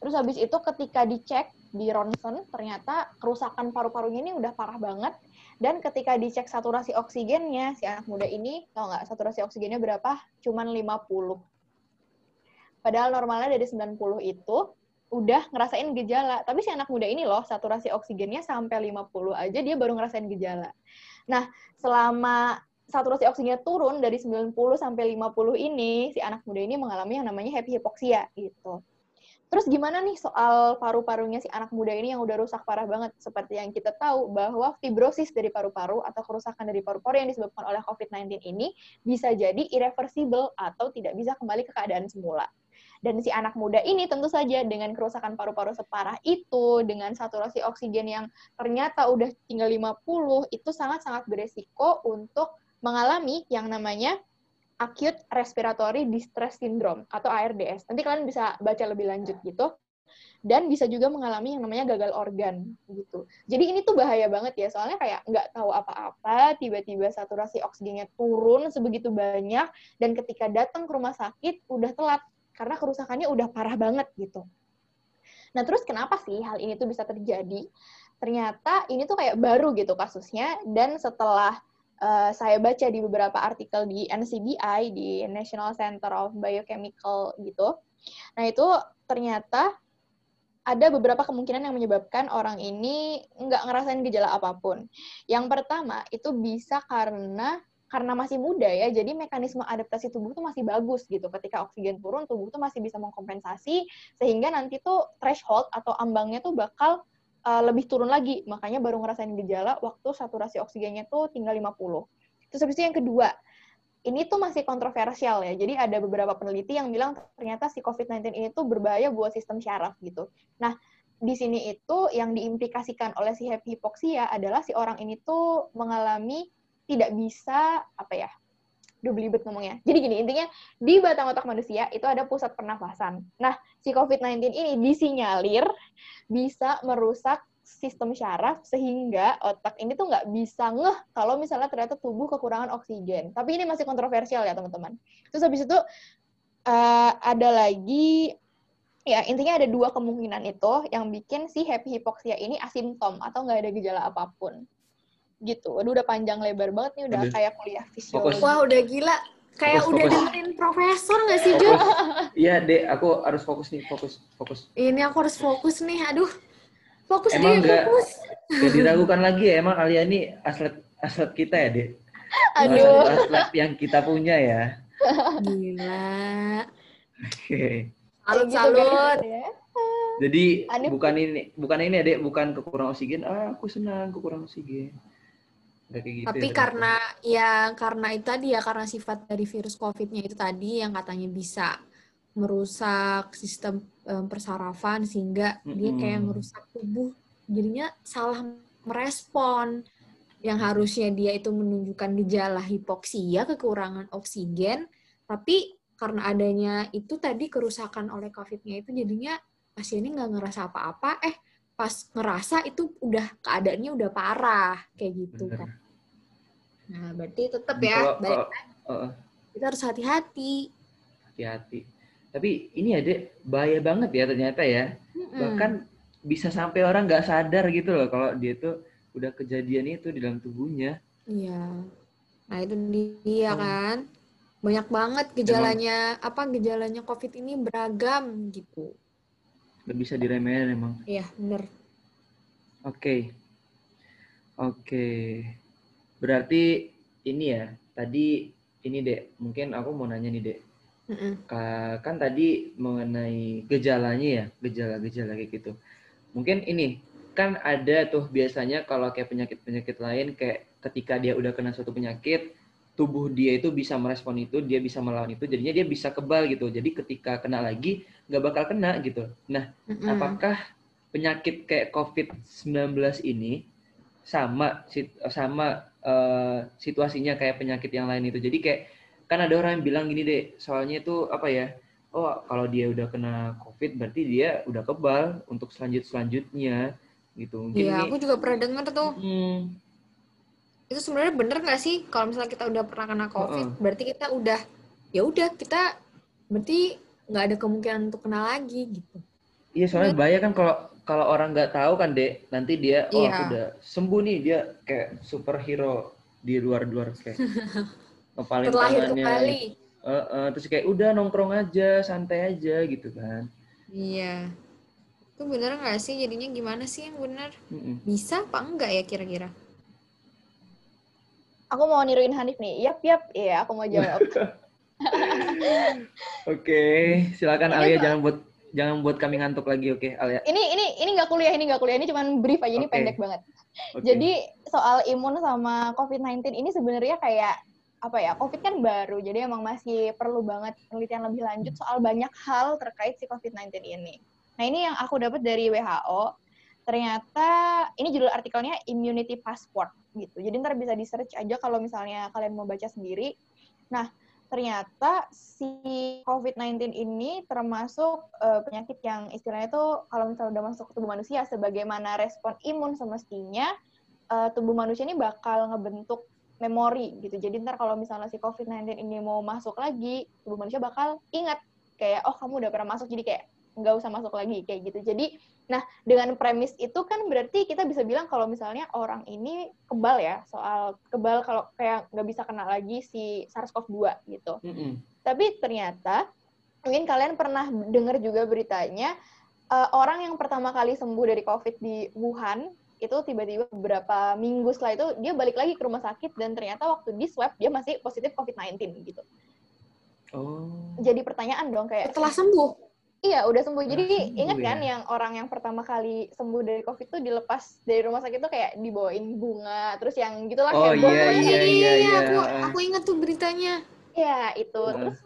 Terus habis itu ketika dicek di ronsen, ternyata kerusakan paru-parunya ini udah parah banget. Dan ketika dicek saturasi oksigennya, si anak muda ini, tau nggak saturasi oksigennya berapa? Cuman 50. Padahal normalnya dari 90 itu udah ngerasain gejala. Tapi si anak muda ini loh, saturasi oksigennya sampai 50 aja dia baru ngerasain gejala. Nah, selama saturasi oksigennya turun dari 90 sampai 50 ini, si anak muda ini mengalami yang namanya happy hipoksia gitu. Terus gimana nih soal paru-parunya si anak muda ini yang udah rusak parah banget? Seperti yang kita tahu bahwa fibrosis dari paru-paru atau kerusakan dari paru-paru yang disebabkan oleh COVID-19 ini bisa jadi irreversible atau tidak bisa kembali ke keadaan semula. Dan si anak muda ini tentu saja dengan kerusakan paru-paru separah itu, dengan saturasi oksigen yang ternyata udah tinggal 50, itu sangat-sangat beresiko untuk mengalami yang namanya acute respiratory distress syndrome atau ARDS. Nanti kalian bisa baca lebih lanjut gitu. Dan bisa juga mengalami yang namanya gagal organ gitu. Jadi ini tuh bahaya banget ya, soalnya kayak nggak tahu apa-apa, tiba-tiba saturasi oksigennya turun sebegitu banyak, dan ketika datang ke rumah sakit udah telat karena kerusakannya udah parah banget gitu. Nah, terus kenapa sih hal ini tuh bisa terjadi? Ternyata ini tuh kayak baru gitu kasusnya dan setelah uh, saya baca di beberapa artikel di NCBI di National Center of Biochemical gitu. Nah, itu ternyata ada beberapa kemungkinan yang menyebabkan orang ini nggak ngerasain gejala apa pun. Yang pertama itu bisa karena karena masih muda ya, jadi mekanisme adaptasi tubuh tuh masih bagus gitu. Ketika oksigen turun, tubuh tuh masih bisa mengkompensasi sehingga nanti tuh threshold atau ambangnya tuh bakal uh, lebih turun lagi. Makanya baru ngerasain gejala waktu saturasi oksigennya tuh tinggal 50. Terus habis itu yang kedua, ini tuh masih kontroversial ya. Jadi ada beberapa peneliti yang bilang ternyata si COVID-19 ini tuh berbahaya buat sistem syaraf gitu. Nah, di sini itu yang diimplikasikan oleh si hypoxia adalah si orang ini tuh mengalami tidak bisa apa ya udah belibet ngomongnya. Jadi gini, intinya di batang otak manusia itu ada pusat pernafasan. Nah, si COVID-19 ini disinyalir bisa merusak sistem syaraf sehingga otak ini tuh nggak bisa ngeh kalau misalnya ternyata tubuh kekurangan oksigen. Tapi ini masih kontroversial ya teman-teman. Terus habis itu uh, ada lagi ya intinya ada dua kemungkinan itu yang bikin si happy hypoxia ini asimptom atau nggak ada gejala apa pun gitu. Aduh udah panjang lebar banget nih udah Aduh. kayak kuliah fisiologi. Wah udah gila. Kayak fokus, udah fokus. dengerin profesor gak sih, Jo? Iya, Dek. Aku harus fokus nih, fokus, fokus. Ini aku harus fokus nih, aduh. Fokus emang deh, gak, fokus. Gak diragukan lagi ya, emang Alia ini atlet, atlet kita ya, Dek? Aduh. Atlet yang kita punya ya. Gila. Oke. Okay. Salut, gitu, salut. Ya. Jadi Anip. bukan ini, bukan ini ya, Dek, bukan kekurangan oksigen. Ah, aku senang kekurangan oksigen gitu Tapi ya, karena ya karena itu tadi ya karena sifat dari virus COVID-nya itu tadi yang katanya bisa merusak sistem um, persarafan sehingga mm -hmm. dia kayak merusak tubuh jadinya salah merespon yang harusnya dia itu menunjukkan gejala hipoksia kekurangan oksigen tapi karena adanya itu tadi kerusakan oleh COVID-nya itu jadinya pasiennya nggak ngerasa apa-apa eh pas ngerasa itu udah keadaannya udah parah kayak gitu Bener. kan. Nah, berarti tetap ya kalau, balik uh, uh, kita harus hati-hati. Hati-hati. Tapi ini ada bahaya banget ya ternyata ya. Mm-mm. Bahkan bisa sampai orang nggak sadar gitu loh kalau dia tuh udah kejadian itu di dalam tubuhnya. Iya. Nah, itu dia oh. kan. Banyak banget gejalanya, emang, apa gejalanya COVID ini beragam gitu. Gak bisa diremehin emang. Iya, bener. Oke. Okay. Oke. Okay. Berarti ini ya, tadi ini dek, mungkin aku mau nanya nih dek. Mm-mm. Kan tadi mengenai gejalanya ya, gejala-gejala kayak gitu. Mungkin ini kan ada tuh biasanya kalau kayak penyakit-penyakit lain kayak ketika dia udah kena suatu penyakit, tubuh dia itu bisa merespon itu, dia bisa melawan itu, jadinya dia bisa kebal gitu. Jadi ketika kena lagi nggak bakal kena gitu. Nah, mm-hmm. apakah penyakit kayak COVID-19 ini sama sama uh, situasinya kayak penyakit yang lain itu. Jadi kayak kan ada orang yang bilang gini deh, soalnya itu apa ya? Oh, kalau dia udah kena COVID berarti dia udah kebal untuk selanjut selanjutnya gitu. Iya, aku juga pernah dengar tuh. Hmm. Itu sebenarnya bener nggak sih kalau misalnya kita udah pernah kena COVID, uh -uh. berarti kita udah ya udah kita berarti nggak ada kemungkinan untuk kena lagi gitu. Iya soalnya bahaya kan kalau kalau orang nggak tahu kan dek nanti dia oh iya. aku udah sembuh nih dia kayak superhero di luar-luar kayak ngepalin tangannya. kembali. Uh, uh, terus kayak udah nongkrong aja santai aja gitu kan. Iya. Itu bener nggak sih jadinya gimana sih yang bener? Mm -mm. Bisa apa enggak ya kira-kira? Aku mau niruin Hanif nih. Yap, yap. Iya, aku mau jawab. Oke, okay. silakan Alia jangan buat jangan buat kami ngantuk lagi, oke, okay, Alia. Ini ini ini nggak kuliah, ini nggak kuliah, ini cuma brief aja, ini okay. pendek banget. Okay. Jadi soal imun sama COVID-19 ini sebenarnya kayak apa ya? COVID kan baru, jadi emang masih perlu banget penelitian lebih lanjut soal banyak hal terkait si COVID-19 ini. Nah ini yang aku dapat dari WHO. Ternyata ini judul artikelnya Immunity Passport gitu. Jadi ntar bisa di search aja kalau misalnya kalian mau baca sendiri. Nah, ternyata si COVID-19 ini termasuk uh, penyakit yang istilahnya itu kalau misalnya udah masuk ke tubuh manusia, sebagaimana respon imun semestinya, uh, tubuh manusia ini bakal ngebentuk memori gitu. Jadi ntar kalau misalnya si COVID-19 ini mau masuk lagi, tubuh manusia bakal ingat kayak oh kamu udah pernah masuk jadi kayak nggak usah masuk lagi kayak gitu. Jadi nah dengan premis itu kan berarti kita bisa bilang kalau misalnya orang ini kebal ya soal kebal kalau kayak nggak bisa kena lagi si SARS-CoV-2 gitu. Mm -mm. Tapi ternyata mungkin kalian pernah dengar juga beritanya uh, orang yang pertama kali sembuh dari COVID di Wuhan itu tiba-tiba beberapa minggu setelah itu dia balik lagi ke rumah sakit dan ternyata waktu di swab dia masih positif COVID-19 gitu. Oh. Jadi pertanyaan dong kayak Setelah sembuh. Iya, udah sembuh. Jadi sembuh ingat kan ya? yang orang yang pertama kali sembuh dari COVID tuh dilepas dari rumah sakit tuh kayak dibawain bunga, terus yang gitulah Oh, heboh iya, pokoknya. iya, iya, iya. aku aku ingat tuh beritanya. Iya, itu. Terus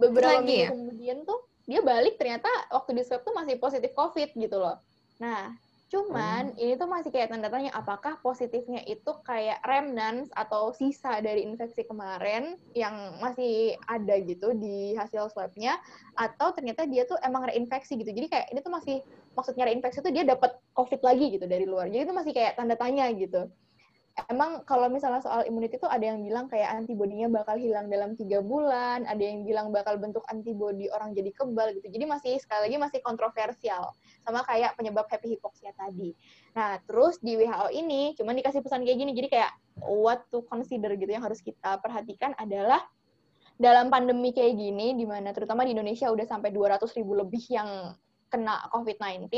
beberapa Lagi minggu ya? kemudian tuh dia balik ternyata waktu di swab tuh masih positif COVID gitu loh. Nah, cuman ini tuh masih kayak tanda tanya apakah positifnya itu kayak remnants atau sisa dari infeksi kemarin yang masih ada gitu di hasil swabnya atau ternyata dia tuh emang reinfeksi gitu. Jadi kayak ini tuh masih maksudnya reinfeksi tuh dia dapat COVID lagi gitu dari luar. Jadi itu masih kayak tanda tanya gitu emang kalau misalnya soal immunity itu ada yang bilang kayak antibodinya bakal hilang dalam tiga bulan, ada yang bilang bakal bentuk antibodi orang jadi kebal gitu. Jadi masih sekali lagi masih kontroversial sama kayak penyebab happy hypoxia tadi. Nah, terus di WHO ini cuman dikasih pesan kayak gini. Jadi kayak what to consider gitu yang harus kita perhatikan adalah dalam pandemi kayak gini di mana terutama di Indonesia udah sampai 200 ribu lebih yang kena COVID-19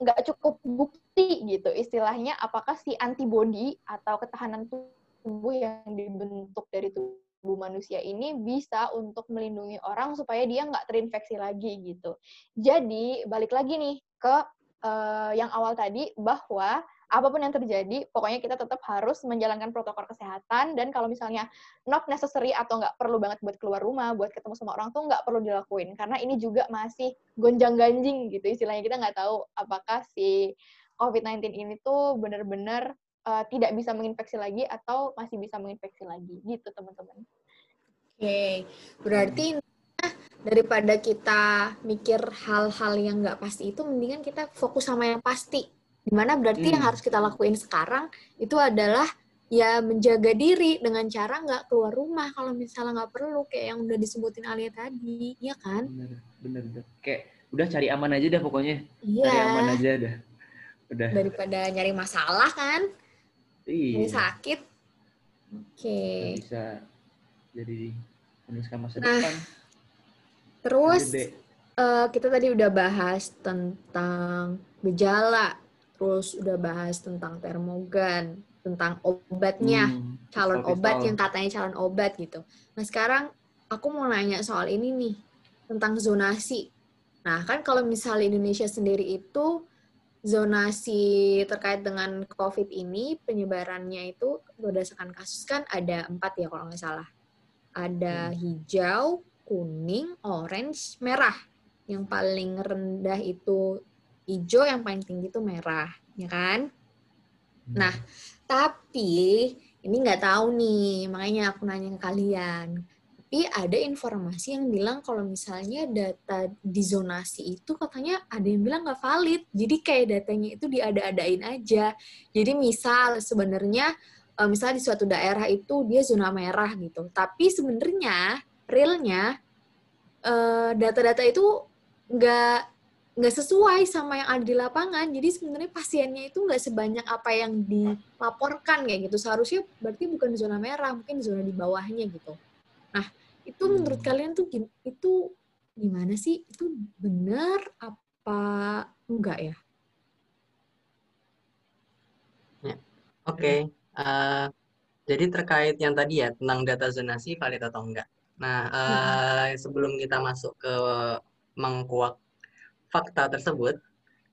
nggak cukup bukti gitu. Istilahnya apakah si antibodi atau ketahanan tubuh yang dibentuk dari tubuh manusia ini bisa untuk melindungi orang supaya dia nggak terinfeksi lagi gitu. Jadi balik lagi nih ke eh, yang awal tadi bahwa apa pun yang terjadi, pokoknya kita tetap harus menjalankan protokol kesehatan dan kalau misalnya not necessary atau nggak perlu banget buat keluar rumah, buat ketemu sama orang tuh nggak perlu dilakuin. Karena ini juga masih gonjang-ganjing gitu. Istilahnya kita nggak tahu apakah si COVID-19 ini tuh benar-benar uh, tidak bisa menginfeksi lagi atau masih bisa menginfeksi lagi gitu teman-teman. Oke, berarti daripada kita mikir hal-hal yang nggak pasti itu, mendingan kita fokus sama yang pasti. Di mana berarti yang Hmm. harus kita lakuin sekarang itu adalah ya menjaga diri dengan cara nggak keluar rumah kalau misalnya nggak perlu kayak yang udah disebutin Alia tadi, iya kan? Bener, bener, bener. Kayak udah cari aman aja dah pokoknya. Cari aman Iya. aja dah. Udah. Daripada nyari masalah kan, nyari Iya. sakit. Oke. Nggak bisa jadi menuliskan masa Nah, depan. Terus eh, kita tadi udah bahas tentang gejala, terus udah bahas tentang termogan, tentang obatnya, Hmm, calon pistol-pistol. obat yang katanya calon obat gitu. Nah sekarang aku mau nanya soal ini nih, tentang zonasi. Nah kan kalau misalnya Indonesia sendiri itu zonasi terkait dengan COVID ini penyebarannya itu berdasarkan kasus kan ada empat ya kalau nggak salah. Ada hijau, kuning, orange, merah. Yang paling rendah itu hijau, yang paling tinggi itu merah, ya kan? Nah, tapi ini nggak tahu nih, makanya aku nanya ke kalian. Tapi ada informasi yang bilang kalau misalnya data di zonasi itu katanya ada yang bilang nggak valid. Jadi kayak datanya itu diada-adain aja. Jadi misal sebenarnya eh, misalnya di suatu daerah itu dia zona merah gitu. Tapi sebenarnya realnya eh, data-data itu nggak nggak sesuai sama yang ada di lapangan. Jadi sebenarnya pasiennya itu nggak sebanyak apa yang dilaporkan kayak gitu. Seharusnya berarti bukan zona merah, mungkin zona di bawahnya gitu. Nah, itu menurut kalian tuh itu gimana sih? Itu benar apa enggak ya? Oke, eh, jadi terkait yang tadi ya tentang data zonasi valid atau enggak. Nah, eh, sebelum kita masuk ke mengkuak fakta tersebut,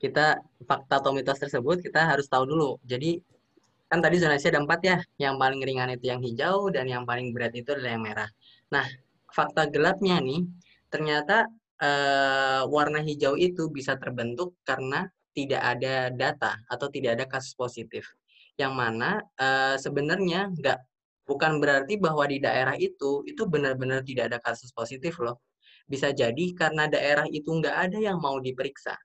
kita fakta atau mitos tersebut kita harus tahu dulu. Jadi kan tadi zonasi ada empat ya, yang paling ringan itu yang hijau dan yang paling berat itu adalah yang merah. Nah, fakta gelapnya nih, ternyata eh, warna hijau itu bisa terbentuk karena tidak ada data atau tidak ada kasus positif yang mana eh, sebenarnya nggak bukan berarti bahwa di daerah itu itu benar-benar tidak ada kasus positif loh. Bisa jadi karena daerah itu nggak ada yang mau diperiksa.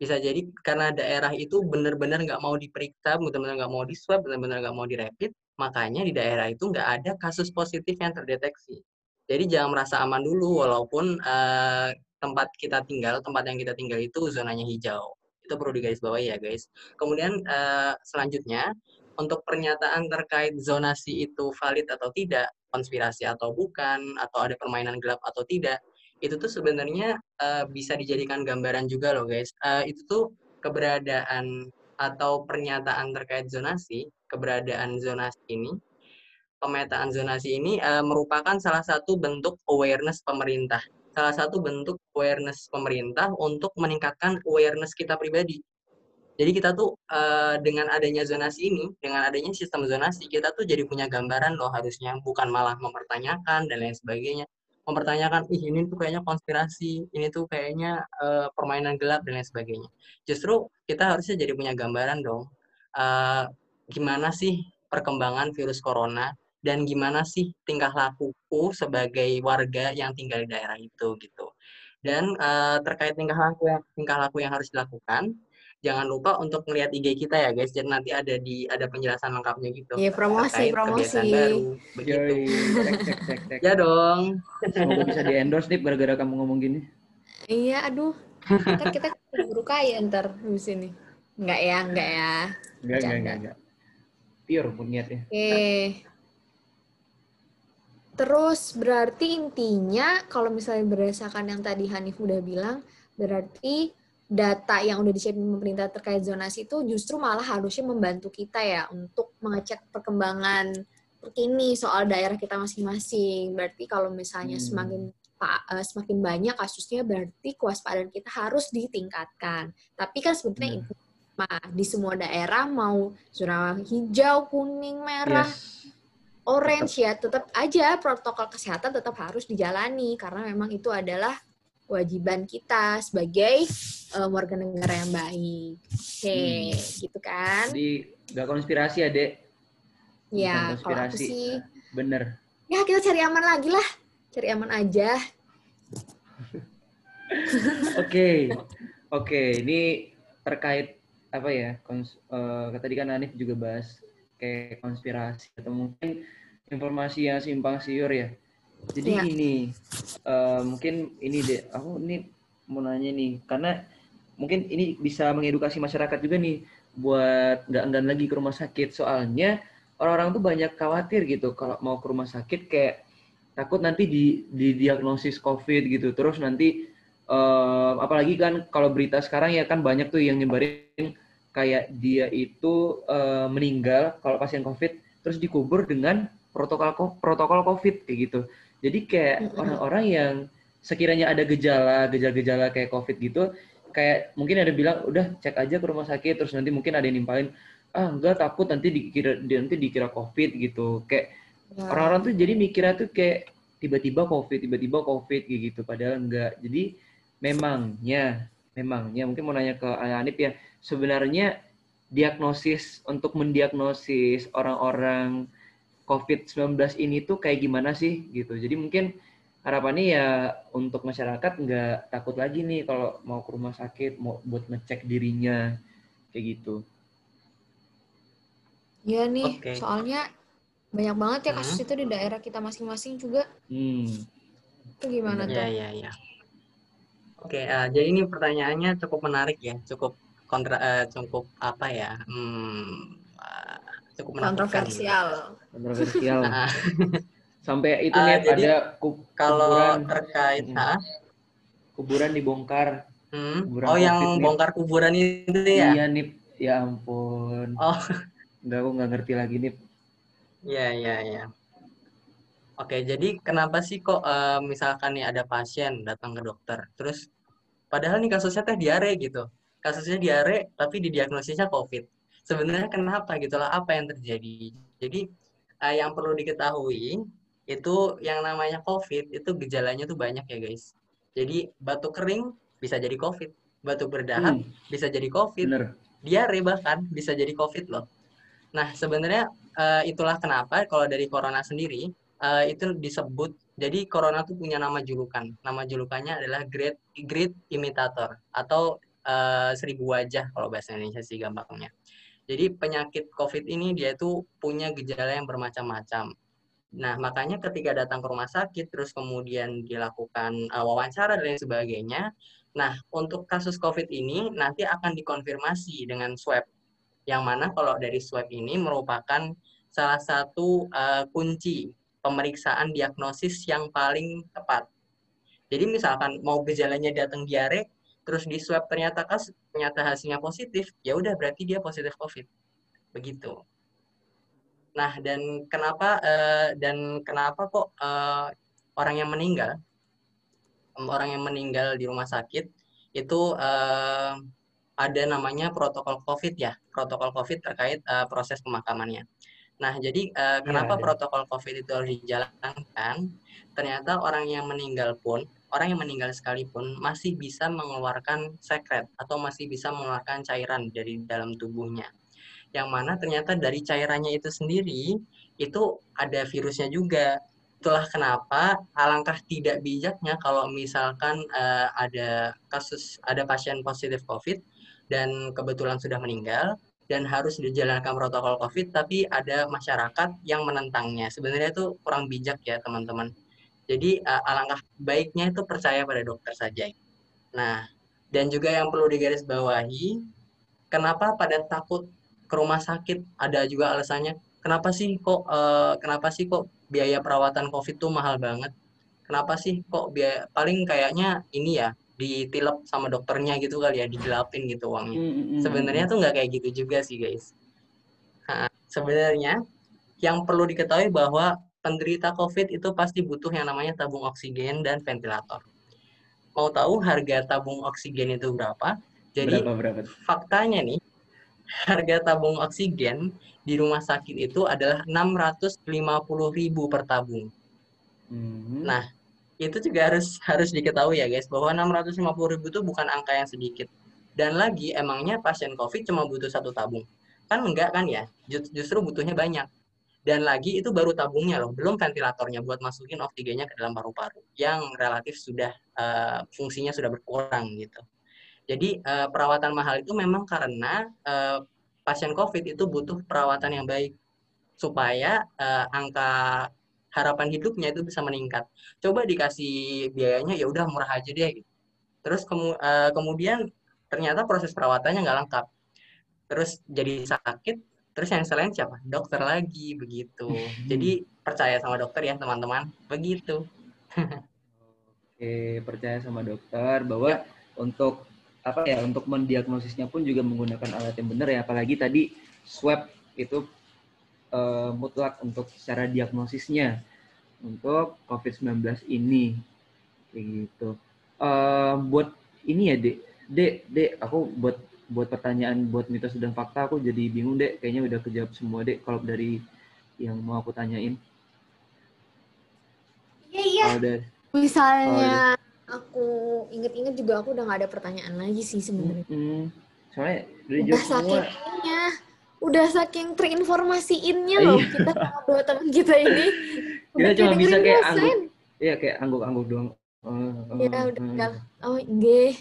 Bisa jadi karena daerah itu benar-benar nggak mau diperiksa, benar-benar nggak mau di swab, benar-benar nggak mau direpit, makanya di daerah itu nggak ada kasus positif yang terdeteksi. Jadi jangan merasa aman dulu walaupun uh, tempat kita tinggal, tempat yang kita tinggal itu zonanya hijau. Itu perlu digarisbawahi ya guys. Kemudian uh, selanjutnya untuk pernyataan terkait zonasi itu valid atau tidak, konspirasi atau bukan, atau ada permainan gelap atau tidak, itu tuh sebenarnya uh, bisa dijadikan gambaran juga loh guys. Uh, itu tuh keberadaan atau pernyataan terkait zonasi, keberadaan zonasi ini, pemetaan zonasi ini uh, merupakan salah satu bentuk awareness pemerintah. Salah satu bentuk awareness pemerintah untuk meningkatkan awareness kita pribadi jadi kita tuh uh, dengan adanya zonasi ini, dengan adanya sistem zonasi, kita tuh jadi punya gambaran loh harusnya, bukan malah mempertanyakan dan lain sebagainya. Mempertanyakan, ih ini tuh kayaknya konspirasi, ini tuh kayaknya uh, permainan gelap dan lain sebagainya. Justru kita harusnya jadi punya gambaran dong, gimana sih perkembangan virus corona dan gimana sih tingkah lakuku sebagai warga yang tinggal di daerah itu gitu. Dan uh, terkait tingkah laku yang tingkah laku yang harus dilakukan, jangan lupa untuk melihat IG kita ya guys. Jadi nanti ada di ada penjelasan lengkapnya gitu. Iya promosi promosi. Baru, begitu. Yoi, cek, cek, cek, cek. ya dong. Semoga bisa di endorse nih gara-gara kamu ngomong gini. Iya aduh. Kan kita buru kaya ntar di sini. Enggak ya, enggak ya. Enggak, enggak, enggak, enggak. Pure niatnya. Oke. Okay. Terus berarti intinya kalau misalnya berdasarkan yang tadi Hanif udah bilang, berarti data yang udah disiapin pemerintah terkait zonasi itu justru malah harusnya membantu kita ya untuk mengecek perkembangan terkini soal daerah kita masing-masing. Berarti kalau misalnya hmm. semakin uh, semakin banyak kasusnya berarti kewaspadaan kita harus ditingkatkan. Tapi kan sebenarnya hmm. Nah, di semua daerah mau zona hijau, kuning, merah, yes. Orange tetap. ya tetap aja protokol kesehatan tetap harus dijalani karena memang itu adalah kewajiban kita sebagai um, warga negara yang baik. Oke, hmm. gitu kan? Jadi nggak konspirasi ya, Dek? Ya, kalau aku sih... Bener. Ya, kita cari aman lagi lah. Cari aman aja. Oke. Oke, ini terkait apa ya? Kons uh, tadi kan Anif juga bahas kayak konspirasi atau mungkin informasi yang simpang siur ya jadi ya. ini uh, mungkin ini deh, aku ini mau nanya nih, karena mungkin ini bisa mengedukasi masyarakat juga nih buat nggak enggan lagi ke rumah sakit. Soalnya orang-orang tuh banyak khawatir gitu kalau mau ke rumah sakit kayak takut nanti di, di diagnosis COVID gitu. Terus nanti uh, apalagi kan kalau berita sekarang ya kan banyak tuh yang nyebarin kayak dia itu uh, meninggal kalau pasien COVID terus dikubur dengan protokol protokol COVID kayak gitu. Jadi kayak orang-orang yang sekiranya ada gejala, gejala-gejala kayak COVID gitu, kayak mungkin ada bilang udah cek aja ke rumah sakit, terus nanti mungkin ada yang nimpalin, ah enggak takut nanti dikira nanti dikira COVID gitu. Kayak orang orang-orang tuh jadi mikirnya tuh kayak tiba-tiba COVID, tiba-tiba COVID gitu, padahal enggak. Jadi memangnya, memangnya mungkin mau nanya ke Anip ya, sebenarnya diagnosis untuk mendiagnosis orang-orang COVID-19 ini tuh kayak gimana sih gitu. Jadi mungkin harapannya ya untuk masyarakat nggak takut lagi nih kalau mau ke rumah sakit mau buat ngecek dirinya kayak gitu. Iya nih, okay. soalnya banyak banget ya kasus hmm. itu di daerah kita masing-masing juga. Hmm. Itu gimana tuh? Iya, iya, iya. Oke, uh, jadi ini pertanyaannya cukup menarik ya, cukup kontra, uh, cukup apa ya? Hmm, uh, cukup kontroversial. Kontroversial. Nah. Sampai itu uh, nih ada kub kalau terkait hmm. kuburan dibongkar. Hmm. Kuburan oh, yang nih. bongkar kuburan itu ya? Iya, nih. Ya ampun. Oh. Enggak, aku nggak ngerti lagi, nih. Iya, iya, iya. Oke, jadi kenapa sih kok uh, misalkan nih ada pasien datang ke dokter, terus padahal nih kasusnya teh diare gitu, kasusnya diare tapi didiagnosisnya COVID. Sebenarnya kenapa gitu lah apa yang terjadi? Jadi uh, yang perlu diketahui itu yang namanya COVID itu gejalanya tuh banyak ya guys. Jadi batuk kering bisa jadi COVID batuk berdahak hmm. bisa jadi COVID Bener. diare bahkan bisa jadi COVID loh. Nah sebenarnya uh, itulah kenapa kalau dari corona sendiri uh, itu disebut jadi corona tuh punya nama julukan. Nama julukannya adalah great great imitator atau uh, seribu wajah kalau bahasa Indonesia sih gampangnya jadi penyakit COVID ini dia itu punya gejala yang bermacam-macam. Nah, makanya ketika datang ke rumah sakit, terus kemudian dilakukan uh, wawancara dan sebagainya, nah, untuk kasus COVID ini nanti akan dikonfirmasi dengan swab, yang mana kalau dari swab ini merupakan salah satu uh, kunci pemeriksaan diagnosis yang paling tepat. Jadi misalkan mau gejalanya datang diare, terus di swab ternyata kas ternyata hasilnya positif, ya udah berarti dia positif COVID. Begitu. Nah, dan kenapa uh, dan kenapa kok uh, orang yang meninggal orang yang meninggal di rumah sakit itu uh, ada namanya protokol COVID ya, protokol COVID terkait uh, proses pemakamannya. Nah, jadi uh, kenapa ya, protokol COVID itu harus dijalankan? Ternyata orang yang meninggal pun, orang yang meninggal sekalipun masih bisa mengeluarkan sekret atau masih bisa mengeluarkan cairan dari dalam tubuhnya yang mana ternyata dari cairannya itu sendiri itu ada virusnya juga. Itulah kenapa alangkah tidak bijaknya kalau misalkan uh, ada kasus ada pasien positif COVID dan kebetulan sudah meninggal dan harus dijalankan protokol COVID tapi ada masyarakat yang menentangnya. Sebenarnya itu kurang bijak ya teman-teman. Jadi uh, alangkah baiknya itu percaya pada dokter saja. Nah, dan juga yang perlu digarisbawahi, kenapa pada takut ke rumah sakit ada juga alasannya kenapa sih kok uh, kenapa sih kok biaya perawatan covid tuh mahal banget kenapa sih kok biaya paling kayaknya ini ya ditilep sama dokternya gitu kali ya digelapin gitu uangnya mm -hmm. sebenarnya tuh nggak kayak gitu juga sih guys nah, sebenarnya yang perlu diketahui bahwa penderita covid itu pasti butuh yang namanya tabung oksigen dan ventilator mau tahu harga tabung oksigen itu berapa jadi berapa, berapa? faktanya nih harga tabung oksigen di rumah sakit itu adalah 650.000 per tabung. Hmm. Nah, itu juga harus harus diketahui ya guys bahwa 650.000 itu bukan angka yang sedikit. Dan lagi emangnya pasien COVID cuma butuh satu tabung? Kan enggak kan ya? Justru butuhnya banyak. Dan lagi itu baru tabungnya loh, belum ventilatornya buat masukin oksigennya ke dalam paru-paru yang relatif sudah uh, fungsinya sudah berkurang gitu. Jadi uh, perawatan mahal itu memang karena uh, pasien COVID itu butuh perawatan yang baik supaya uh, angka harapan hidupnya itu bisa meningkat. Coba dikasih biayanya ya udah murah aja deh. Gitu. Terus kemu uh, kemudian ternyata proses perawatannya nggak lengkap. Terus jadi sakit. Terus yang selain siapa? Dokter lagi begitu. Jadi percaya sama dokter ya teman-teman. Begitu. Oke, percaya sama dokter bahwa ya. untuk apa ya untuk mendiagnosisnya pun juga menggunakan alat yang benar ya apalagi tadi swab itu uh, mutlak untuk secara diagnosisnya untuk COVID-19 ini kayak gitu. Uh, buat ini ya dek, dek, dek, aku buat buat pertanyaan buat mitos dan fakta aku jadi bingung dek, kayaknya udah kejawab semua dek kalau dari yang mau aku tanyain. Iya iya. Misalnya oh, aku inget-inget juga aku udah gak ada pertanyaan lagi sih sebenarnya. Hmm, soalnya udah, udah saking ininya, udah saking terinformasiinnya loh iya. kita sama dua teman kita ini. Kita cuma bisa kayak angguk, iya kayak angguk-angguk doang. Oh, oh, ya udah, oh. udah. Oh, nggih.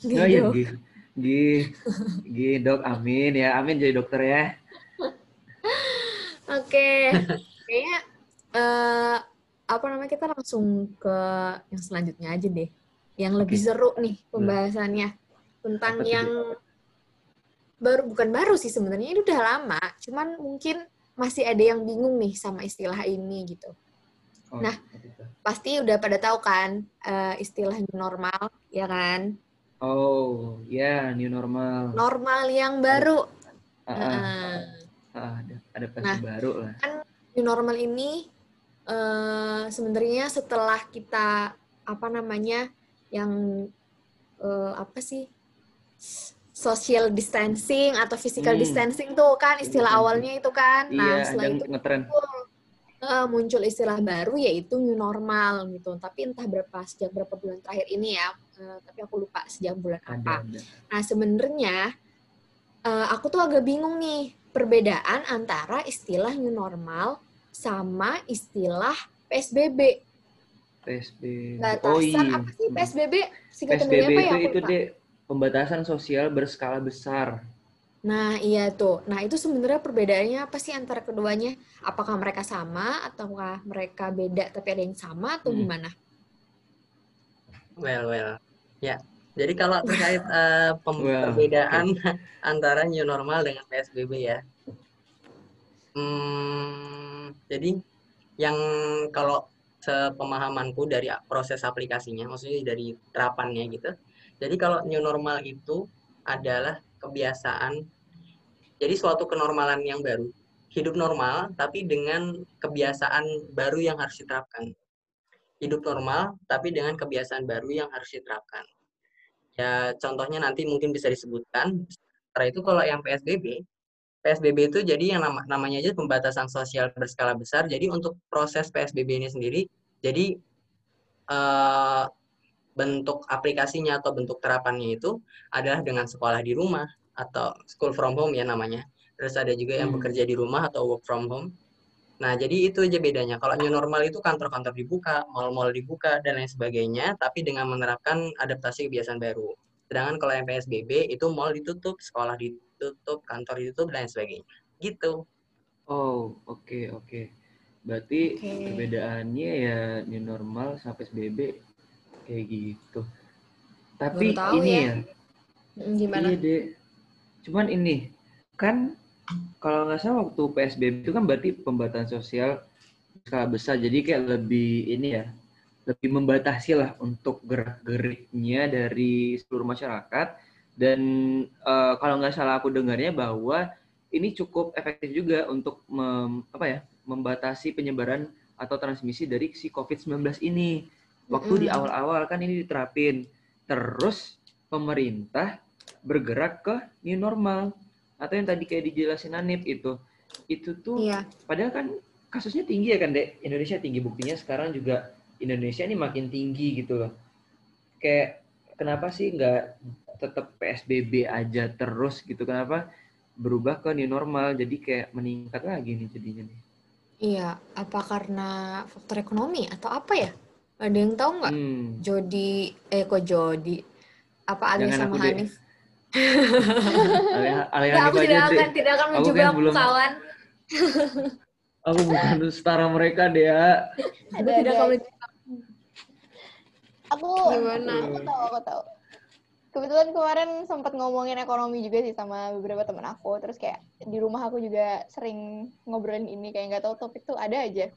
Nggih, oh, ya, nggih. Nggih. Nggih, Dok. Amin ya. Amin jadi dokter ya. Oke. Okay. Kayaknya uh, apa namanya kita langsung ke yang selanjutnya aja deh. Yang lebih okay. seru nih pembahasannya tentang apa yang itu? baru bukan baru sih sebenarnya ini udah lama, cuman mungkin masih ada yang bingung nih sama istilah ini gitu. Oh, nah, pasti udah pada tahu kan uh, istilah new normal, ya kan? Oh, ya yeah, new normal. Normal yang baru. Uh, uh, uh, uh, ada ada nah, baru lah. Kan new normal ini uh, sebenarnya setelah kita apa namanya yang uh, apa sih social distancing atau physical hmm. distancing tuh kan istilah hmm. awalnya itu kan. Nah, iya, setelah itu muncul, uh, muncul istilah baru yaitu new normal gitu. Tapi entah berapa sejak berapa bulan terakhir ini ya, uh, tapi aku lupa sejak bulan ada, apa. Ada. Nah, sebenarnya uh, aku tuh agak bingung nih perbedaan antara istilah new normal sama istilah PSBB. PSBB. Batasan oh, iya. apa sih PSBB? PSBB apa ya? itu, itu deh pembatasan sosial berskala besar. Nah, iya tuh. Nah, itu sebenarnya perbedaannya apa sih antara keduanya? Apakah mereka sama ataukah mereka beda tapi ada yang sama atau Hmm. gimana? Well, well. Ya. Jadi kalau terkait eh, pem- Well, perbedaan antara new normal dengan PSBB ya. Hmm, jadi yang kalau sepemahamanku dari proses aplikasinya, maksudnya dari terapannya gitu. Jadi kalau new normal itu adalah kebiasaan, jadi suatu kenormalan yang baru. Hidup normal, tapi dengan kebiasaan baru yang harus diterapkan. Hidup normal, tapi dengan kebiasaan baru yang harus diterapkan. Ya, contohnya nanti mungkin bisa disebutkan. Setelah itu kalau yang PSBB, PSBB itu jadi yang nama- namanya aja pembatasan sosial berskala besar. Jadi untuk proses PSBB ini sendiri, jadi eh, bentuk aplikasinya atau bentuk terapannya itu adalah dengan sekolah di rumah atau school from home ya namanya. Terus ada juga yang Hmm. bekerja di rumah atau work from home. Nah, jadi itu aja bedanya. Kalau new normal itu kantor-kantor dibuka, mall-mall dibuka, dan lain sebagainya, tapi dengan menerapkan adaptasi kebiasaan baru. Sedangkan kalau yang PSBB itu mall ditutup, sekolah ditutup, kantor ditutup, dan lain sebagainya. Gitu. Oh, oke oke. Berarti Oke. perbedaannya ya new normal sampai PSBB kayak gitu. Tapi ini ya. ya, Hmm, Gimana? iya deh. Cuman ini kan kalau nggak salah waktu PSBB itu kan berarti pembatasan sosial skala besar. Jadi kayak lebih ini ya, lebih membatasi lah untuk gerak-geriknya dari seluruh masyarakat. Dan eh, kalau nggak salah aku dengarnya bahwa ini cukup efektif juga untuk mem- apa ya, membatasi penyebaran atau transmisi dari si COVID-19 ini. Waktu di Mm-mm. awal-awal kan ini diterapin. Terus pemerintah bergerak ke new normal atau yang tadi kayak dijelasin Nanip itu. Itu tuh Iya. padahal kan kasusnya tinggi ya kan, Dek. Indonesia tinggi buktinya sekarang juga Indonesia ini makin tinggi gitu loh. Kayak kenapa sih nggak tetap PSBB aja terus gitu? Kenapa berubah ke new normal? Jadi kayak meningkat lagi nih jadinya nih. Iya, apa karena faktor ekonomi atau apa ya? Ada yang tahu nggak? Hmm. Jody, eh kok Jody? Apa Ali Jangan sama deh. Alih Ya, aku tidak akan tidak akan Aku mencoba kan belum- kawan. Aku bukan setara mereka deh ya. Aku tidak akan. Aku Gimana? Aku tahu, aku tahu. Kebetulan kemarin sempat ngomongin ekonomi juga sih sama beberapa teman aku. Terus kayak di rumah aku juga sering ngobrolin ini kayak nggak tahu topik tuh ada aja.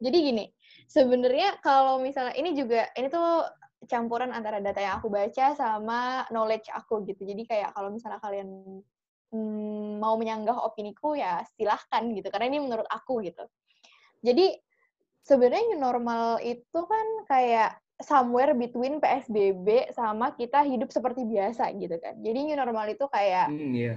Jadi gini, sebenarnya kalau misalnya ini juga ini tuh campuran antara data yang aku baca sama knowledge aku gitu. Jadi kayak kalau misalnya kalian mm, mau menyanggah opiniku ya silahkan gitu. Karena ini menurut aku gitu. Jadi sebenarnya new normal itu kan kayak somewhere between PSBB sama kita hidup seperti biasa gitu kan. Jadi new normal itu kayak Hmm, iya.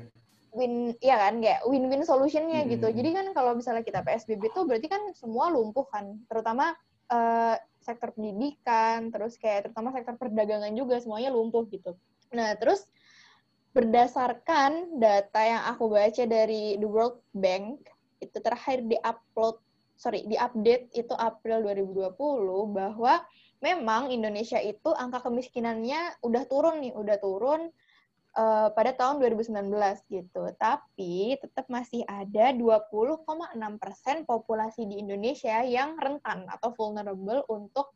win ya kan kayak win-win solutionnya gitu. Mm-mm. Jadi kan kalau misalnya kita PSBB itu berarti kan semua lumpuh kan, terutama eh, sektor pendidikan, terus kayak terutama sektor perdagangan juga semuanya lumpuh gitu. Nah terus berdasarkan data yang aku baca dari The World Bank itu terakhir di-upload sorry di-update itu April 2020 bahwa memang Indonesia itu angka kemiskinannya udah turun nih, udah turun eh, pada tahun 2019 gitu. Tapi tetap masih ada 20,6 persen populasi di Indonesia yang rentan atau vulnerable untuk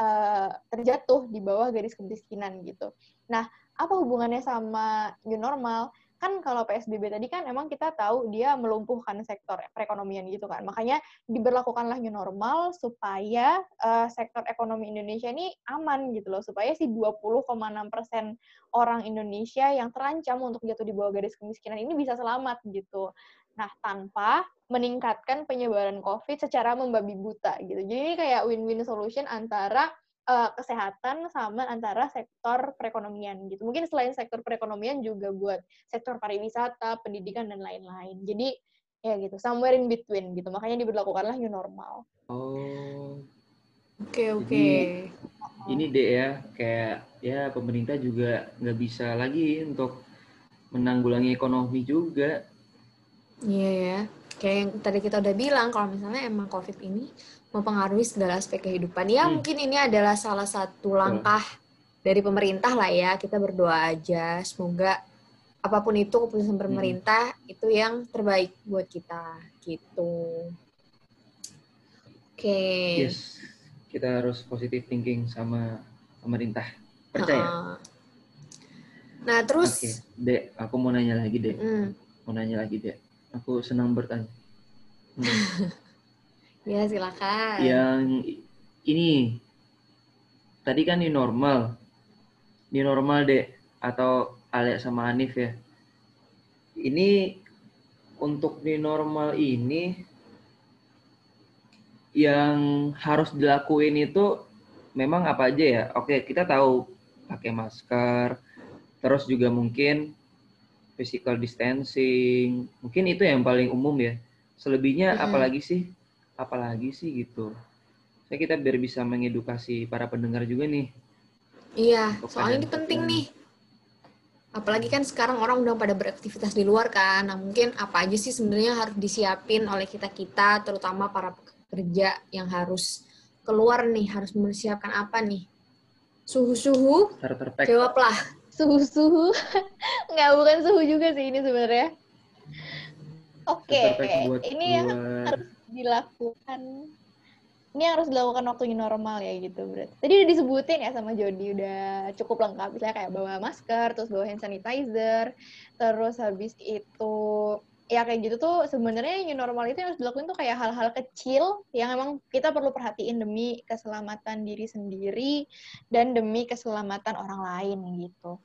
eh, terjatuh di bawah garis kemiskinan gitu. Nah, apa hubungannya sama new normal? Kan kalau PSBB tadi kan emang kita tahu dia melumpuhkan sektor perekonomian gitu kan. Makanya diberlakukanlah new normal supaya eh, sektor ekonomi Indonesia ini aman gitu loh. Supaya si 20,6 persen orang Indonesia yang terancam untuk jatuh di bawah garis kemiskinan ini bisa selamat gitu. Nah, tanpa meningkatkan penyebaran COVID secara membabi buta gitu. Jadi ini kayak win-win solution antara eh, kesehatan sama antara sektor perekonomian gitu. Mungkin selain sektor perekonomian juga buat sektor pariwisata, pendidikan dan lain-lain. Jadi ya gitu, somewhere in between gitu. Makanya diberlakukanlah new normal. Oh, Oke, oke. Jadi- ini deh ya kayak ya pemerintah juga nggak bisa lagi untuk menanggulangi ekonomi juga. Iya ya. Kayak yang tadi kita udah bilang, kalau misalnya emang COVID ini mempengaruhi segala aspek kehidupan. Ya Hmm. mungkin ini adalah salah satu langkah dari pemerintah lah ya. Kita berdoa aja, semoga apa pun itu keputusan pemerintah itu yang terbaik buat kita gitu. Oke. Yes. Kita harus positive thinking sama pemerintah. Percaya? Heeh. Nah, terus Oke, Dek, aku mau nanya lagi, Dek. hmm, Mau nanya lagi, Dek. Aku senang bertanya. Hmm. ya silakan. Yang ini tadi kan new normal. New normal, Dek, atau Alek sama Hanif ya. Ini untuk new normal ini yang harus dilakuin itu memang apa aja ya? Oke, kita tahu pakai masker, terus juga mungkin physical distancing. Mungkin itu yang paling umum ya. Selebihnya Mm-mm. apalagi sih? Apalagi sih gitu. Saya kita biar bisa mengedukasi para pendengar juga nih. Iya, Untuk soalnya ini penting nih. Apalagi kan sekarang orang udah pada beraktivitas di luar kan. Nah, mungkin apa aja sih sebenarnya harus disiapin oleh kita-kita, terutama para pekerja yang harus keluar nih, harus mempersiapkan apa nih? Suhu-suhu, jawablah. Suhu-suhu. Nggak, bukan suhu juga sih ini sebenarnya. Oke, buat ini yang harus dilakukan ini harus dilakukan waktu new normal ya gitu berarti. Tadi udah disebutin ya sama Jody udah cukup lengkap misalnya kayak bawa masker, terus bawa hand sanitizer, terus habis itu ya kayak gitu tuh sebenarnya new normal itu yang harus dilakukan tuh kayak hal-hal kecil yang emang kita perlu perhatiin demi keselamatan diri sendiri dan demi keselamatan orang lain gitu.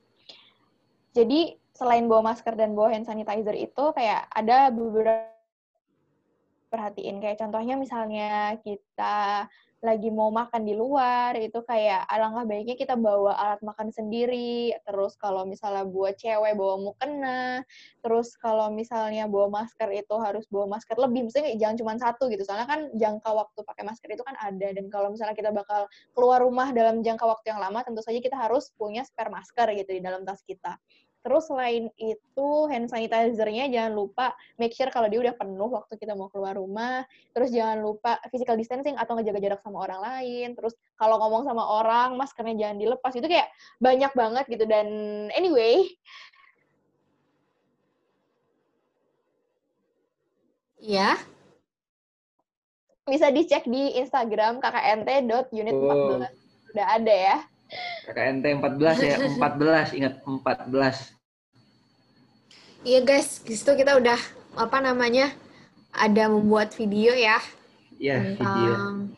Jadi selain bawa masker dan bawa hand sanitizer itu kayak ada beberapa perhatiin kayak contohnya misalnya kita lagi mau makan di luar itu kayak alangkah baiknya kita bawa alat makan sendiri. Terus kalau misalnya buat cewek bawa mukena. Terus kalau misalnya bawa masker itu harus bawa masker lebih. Kayak jangan cuma satu gitu. Soalnya kan jangka waktu pakai masker itu kan ada. Dan kalau misalnya kita bakal keluar rumah dalam jangka waktu yang lama tentu saja kita harus punya spare masker gitu di dalam tas kita Terus selain itu hand sanitizer-nya jangan lupa make sure kalau dia udah penuh waktu kita mau keluar rumah. Terus jangan lupa physical distancing atau ngejaga jarak sama orang lain. Terus kalau ngomong sama orang maskernya jangan dilepas. Itu kayak banyak banget gitu dan anyway, Iya. bisa dicek di Instagram kknt.unit14. Oh. Udah ada ya. KKNT 14 ya, 14 ingat 14. Iya guys, di situ kita udah apa namanya? Ada membuat video ya Ya, video.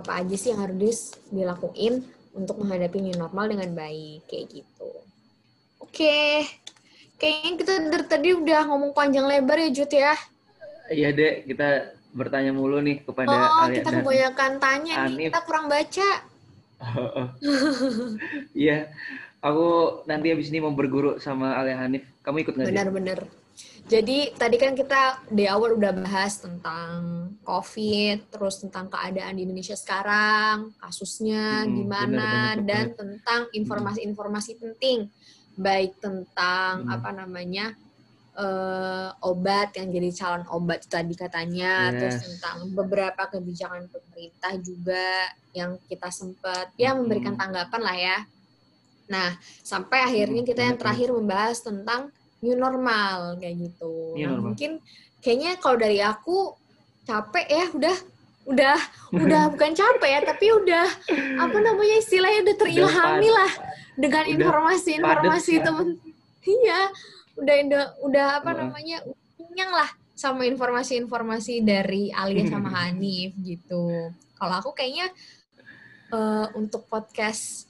apa aja sih yang harus dilakuin untuk menghadapi new normal dengan baik kayak gitu. Oke, kayaknya kita dari tadi udah ngomong panjang lebar ya Jut ya. Iya, Dek, kita bertanya mulu nih kepada Oh, Alia kita kebanyakan tanya nih, kita kurang baca. Iya. Aku nanti habis ini mau berguru sama Alia Hanif. Kamu ikut nggak? Benar-benar. Jadi tadi kan kita di awal udah bahas tentang COVID, terus tentang keadaan di Indonesia sekarang, kasusnya Mm-mm, gimana, benar, benar, dan benar. tentang informasi-informasi penting, baik tentang Mm. apa namanya eh, obat yang jadi calon obat tadi katanya, terus Yes. tentang beberapa kebijakan pemerintah juga yang kita sempat ya Mm-mm. memberikan tanggapan lah ya. Nah, sampai akhirnya Mm, kita yang terakhir membahas tentang new normal kayak gitu. New nah, normal. mungkin kayaknya kalau dari aku capek ya, udah udah udah bukan capek ya, tapi udah apa namanya istilahnya udah terilhami lah dengan informasi-informasi ya. temen. Iya, udah udah apa namanya kenyang lah sama informasi-informasi dari Alia sama Hanif gitu. Kalau aku kayaknya eh, untuk podcast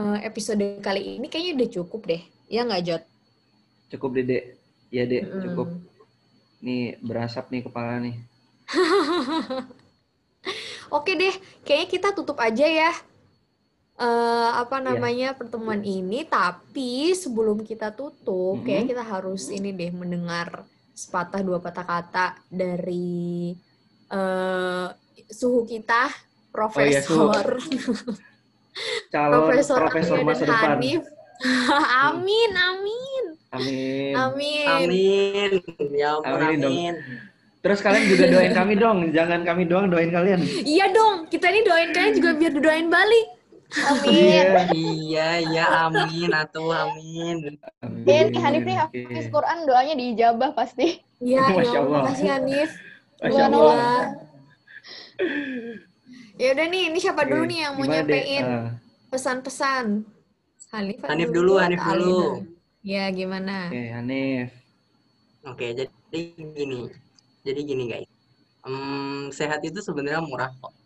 eh, episode kali ini kayaknya udah cukup deh. Ya nggak Jot? Cukup. Dek. Ya, Dek, Mm-mm. cukup. Nih, berasap nih kepala nih. Oke deh, kayaknya kita tutup aja ya. eh apa Iya. namanya pertemuan ini, tapi sebelum kita tutup, Mhm. kayaknya kita harus ini deh mendengar sepatah dua patah kata dari eh suhu kita, Profesor Calon Profesor, profesor masa dan depan. Hanif. amin, amin, Amin. amin. Amin. Ya ampun, Amin dong. amin. Terus kalian juga doain kami dong. Jangan kami doang, doain kalian. Iya dong, kita ini doain kalian juga biar doain balik. Amin. Iya. Iya, iya, amin, atuh, amin. Iya, kayak Hanif nih hafiz Quran doanya diijabah pasti. Iya, Masya ya Allah. makasih Hanif. Masya Allah. Ya udah nih, ini siapa dulu nih yang mau nyampein Ah, pesan-pesan? Hanif, Hanif dulu, Hanif dulu. Alina? Ya, gimana? Oke, Hanif. Oke, jadi gini. Jadi gini, guys. Sehat itu sebenarnya murah kok.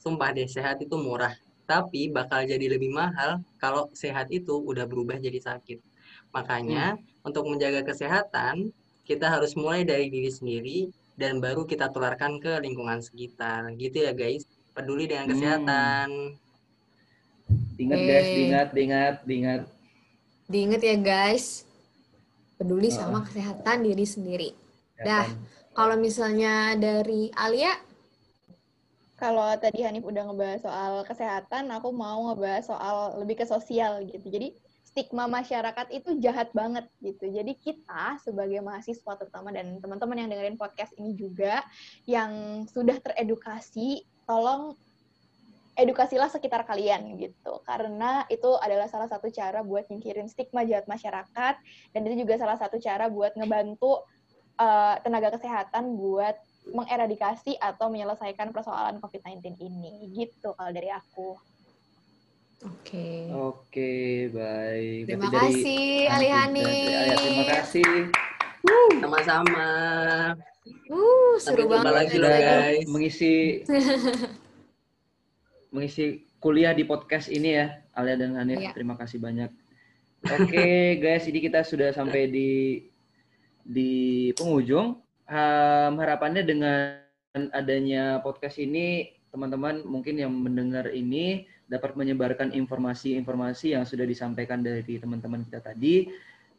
Sumpah deh, sehat itu murah. Tapi bakal jadi lebih mahal kalau sehat itu udah berubah jadi sakit. Makanya, untuk menjaga kesehatan, kita harus mulai dari diri sendiri dan baru kita tularkan ke lingkungan sekitar. Gitu ya, guys. Peduli dengan Hmm. kesehatan. Diingat guys, Oke. diingat, diingat, diingat. Diingat ya guys, peduli Ah. sama kesehatan diri sendiri. Ya Dah. kan? Kalau misalnya dari Alia, Kalau tadi Hanif udah ngebahas soal kesehatan, aku mau ngebahas soal lebih ke sosial gitu. Jadi stigma masyarakat itu jahat banget gitu. Jadi kita sebagai mahasiswa terutama dan teman-teman yang dengerin podcast ini juga yang sudah teredukasi, tolong edukasilah sekitar kalian gitu. Karena itu adalah salah satu cara buat nyingkirin stigma jahat masyarakat dan itu juga salah satu cara buat ngebantu eh, tenaga kesehatan buat mengeradikasi atau menyelesaikan persoalan COVID-19 ini. Gitu kalau dari aku. oke. Oke, baik. Terima Berarti kasih Ali Hanif dan dari Ayah, Terima kasih. Sama-sama. Uh, Sampai seru jumpa banget. lagi loh, banget. guys. mengisi mengisi kuliah di podcast ini ya, Alia dan Hanif. Iya. Terima kasih banyak. Oke, guys, ini kita sudah sampai di di penghujung. Ham, harapannya dengan adanya podcast ini, teman-teman mungkin yang mendengar ini dapat menyebarkan informasi-informasi yang sudah disampaikan dari teman-teman kita tadi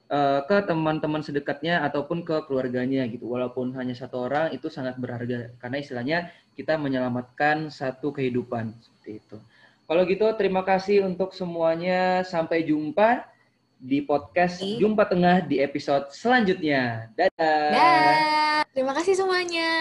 eh, ke teman-teman sedekatnya ataupun ke keluarganya gitu. Walaupun hanya satu orang itu sangat berharga karena istilahnya kita menyelamatkan satu kehidupan seperti itu. Kalau gitu terima kasih untuk semuanya. Sampai jumpa di podcast. Jumpa Tengah di episode selanjutnya. Dadah. Dah. Terima kasih semuanya.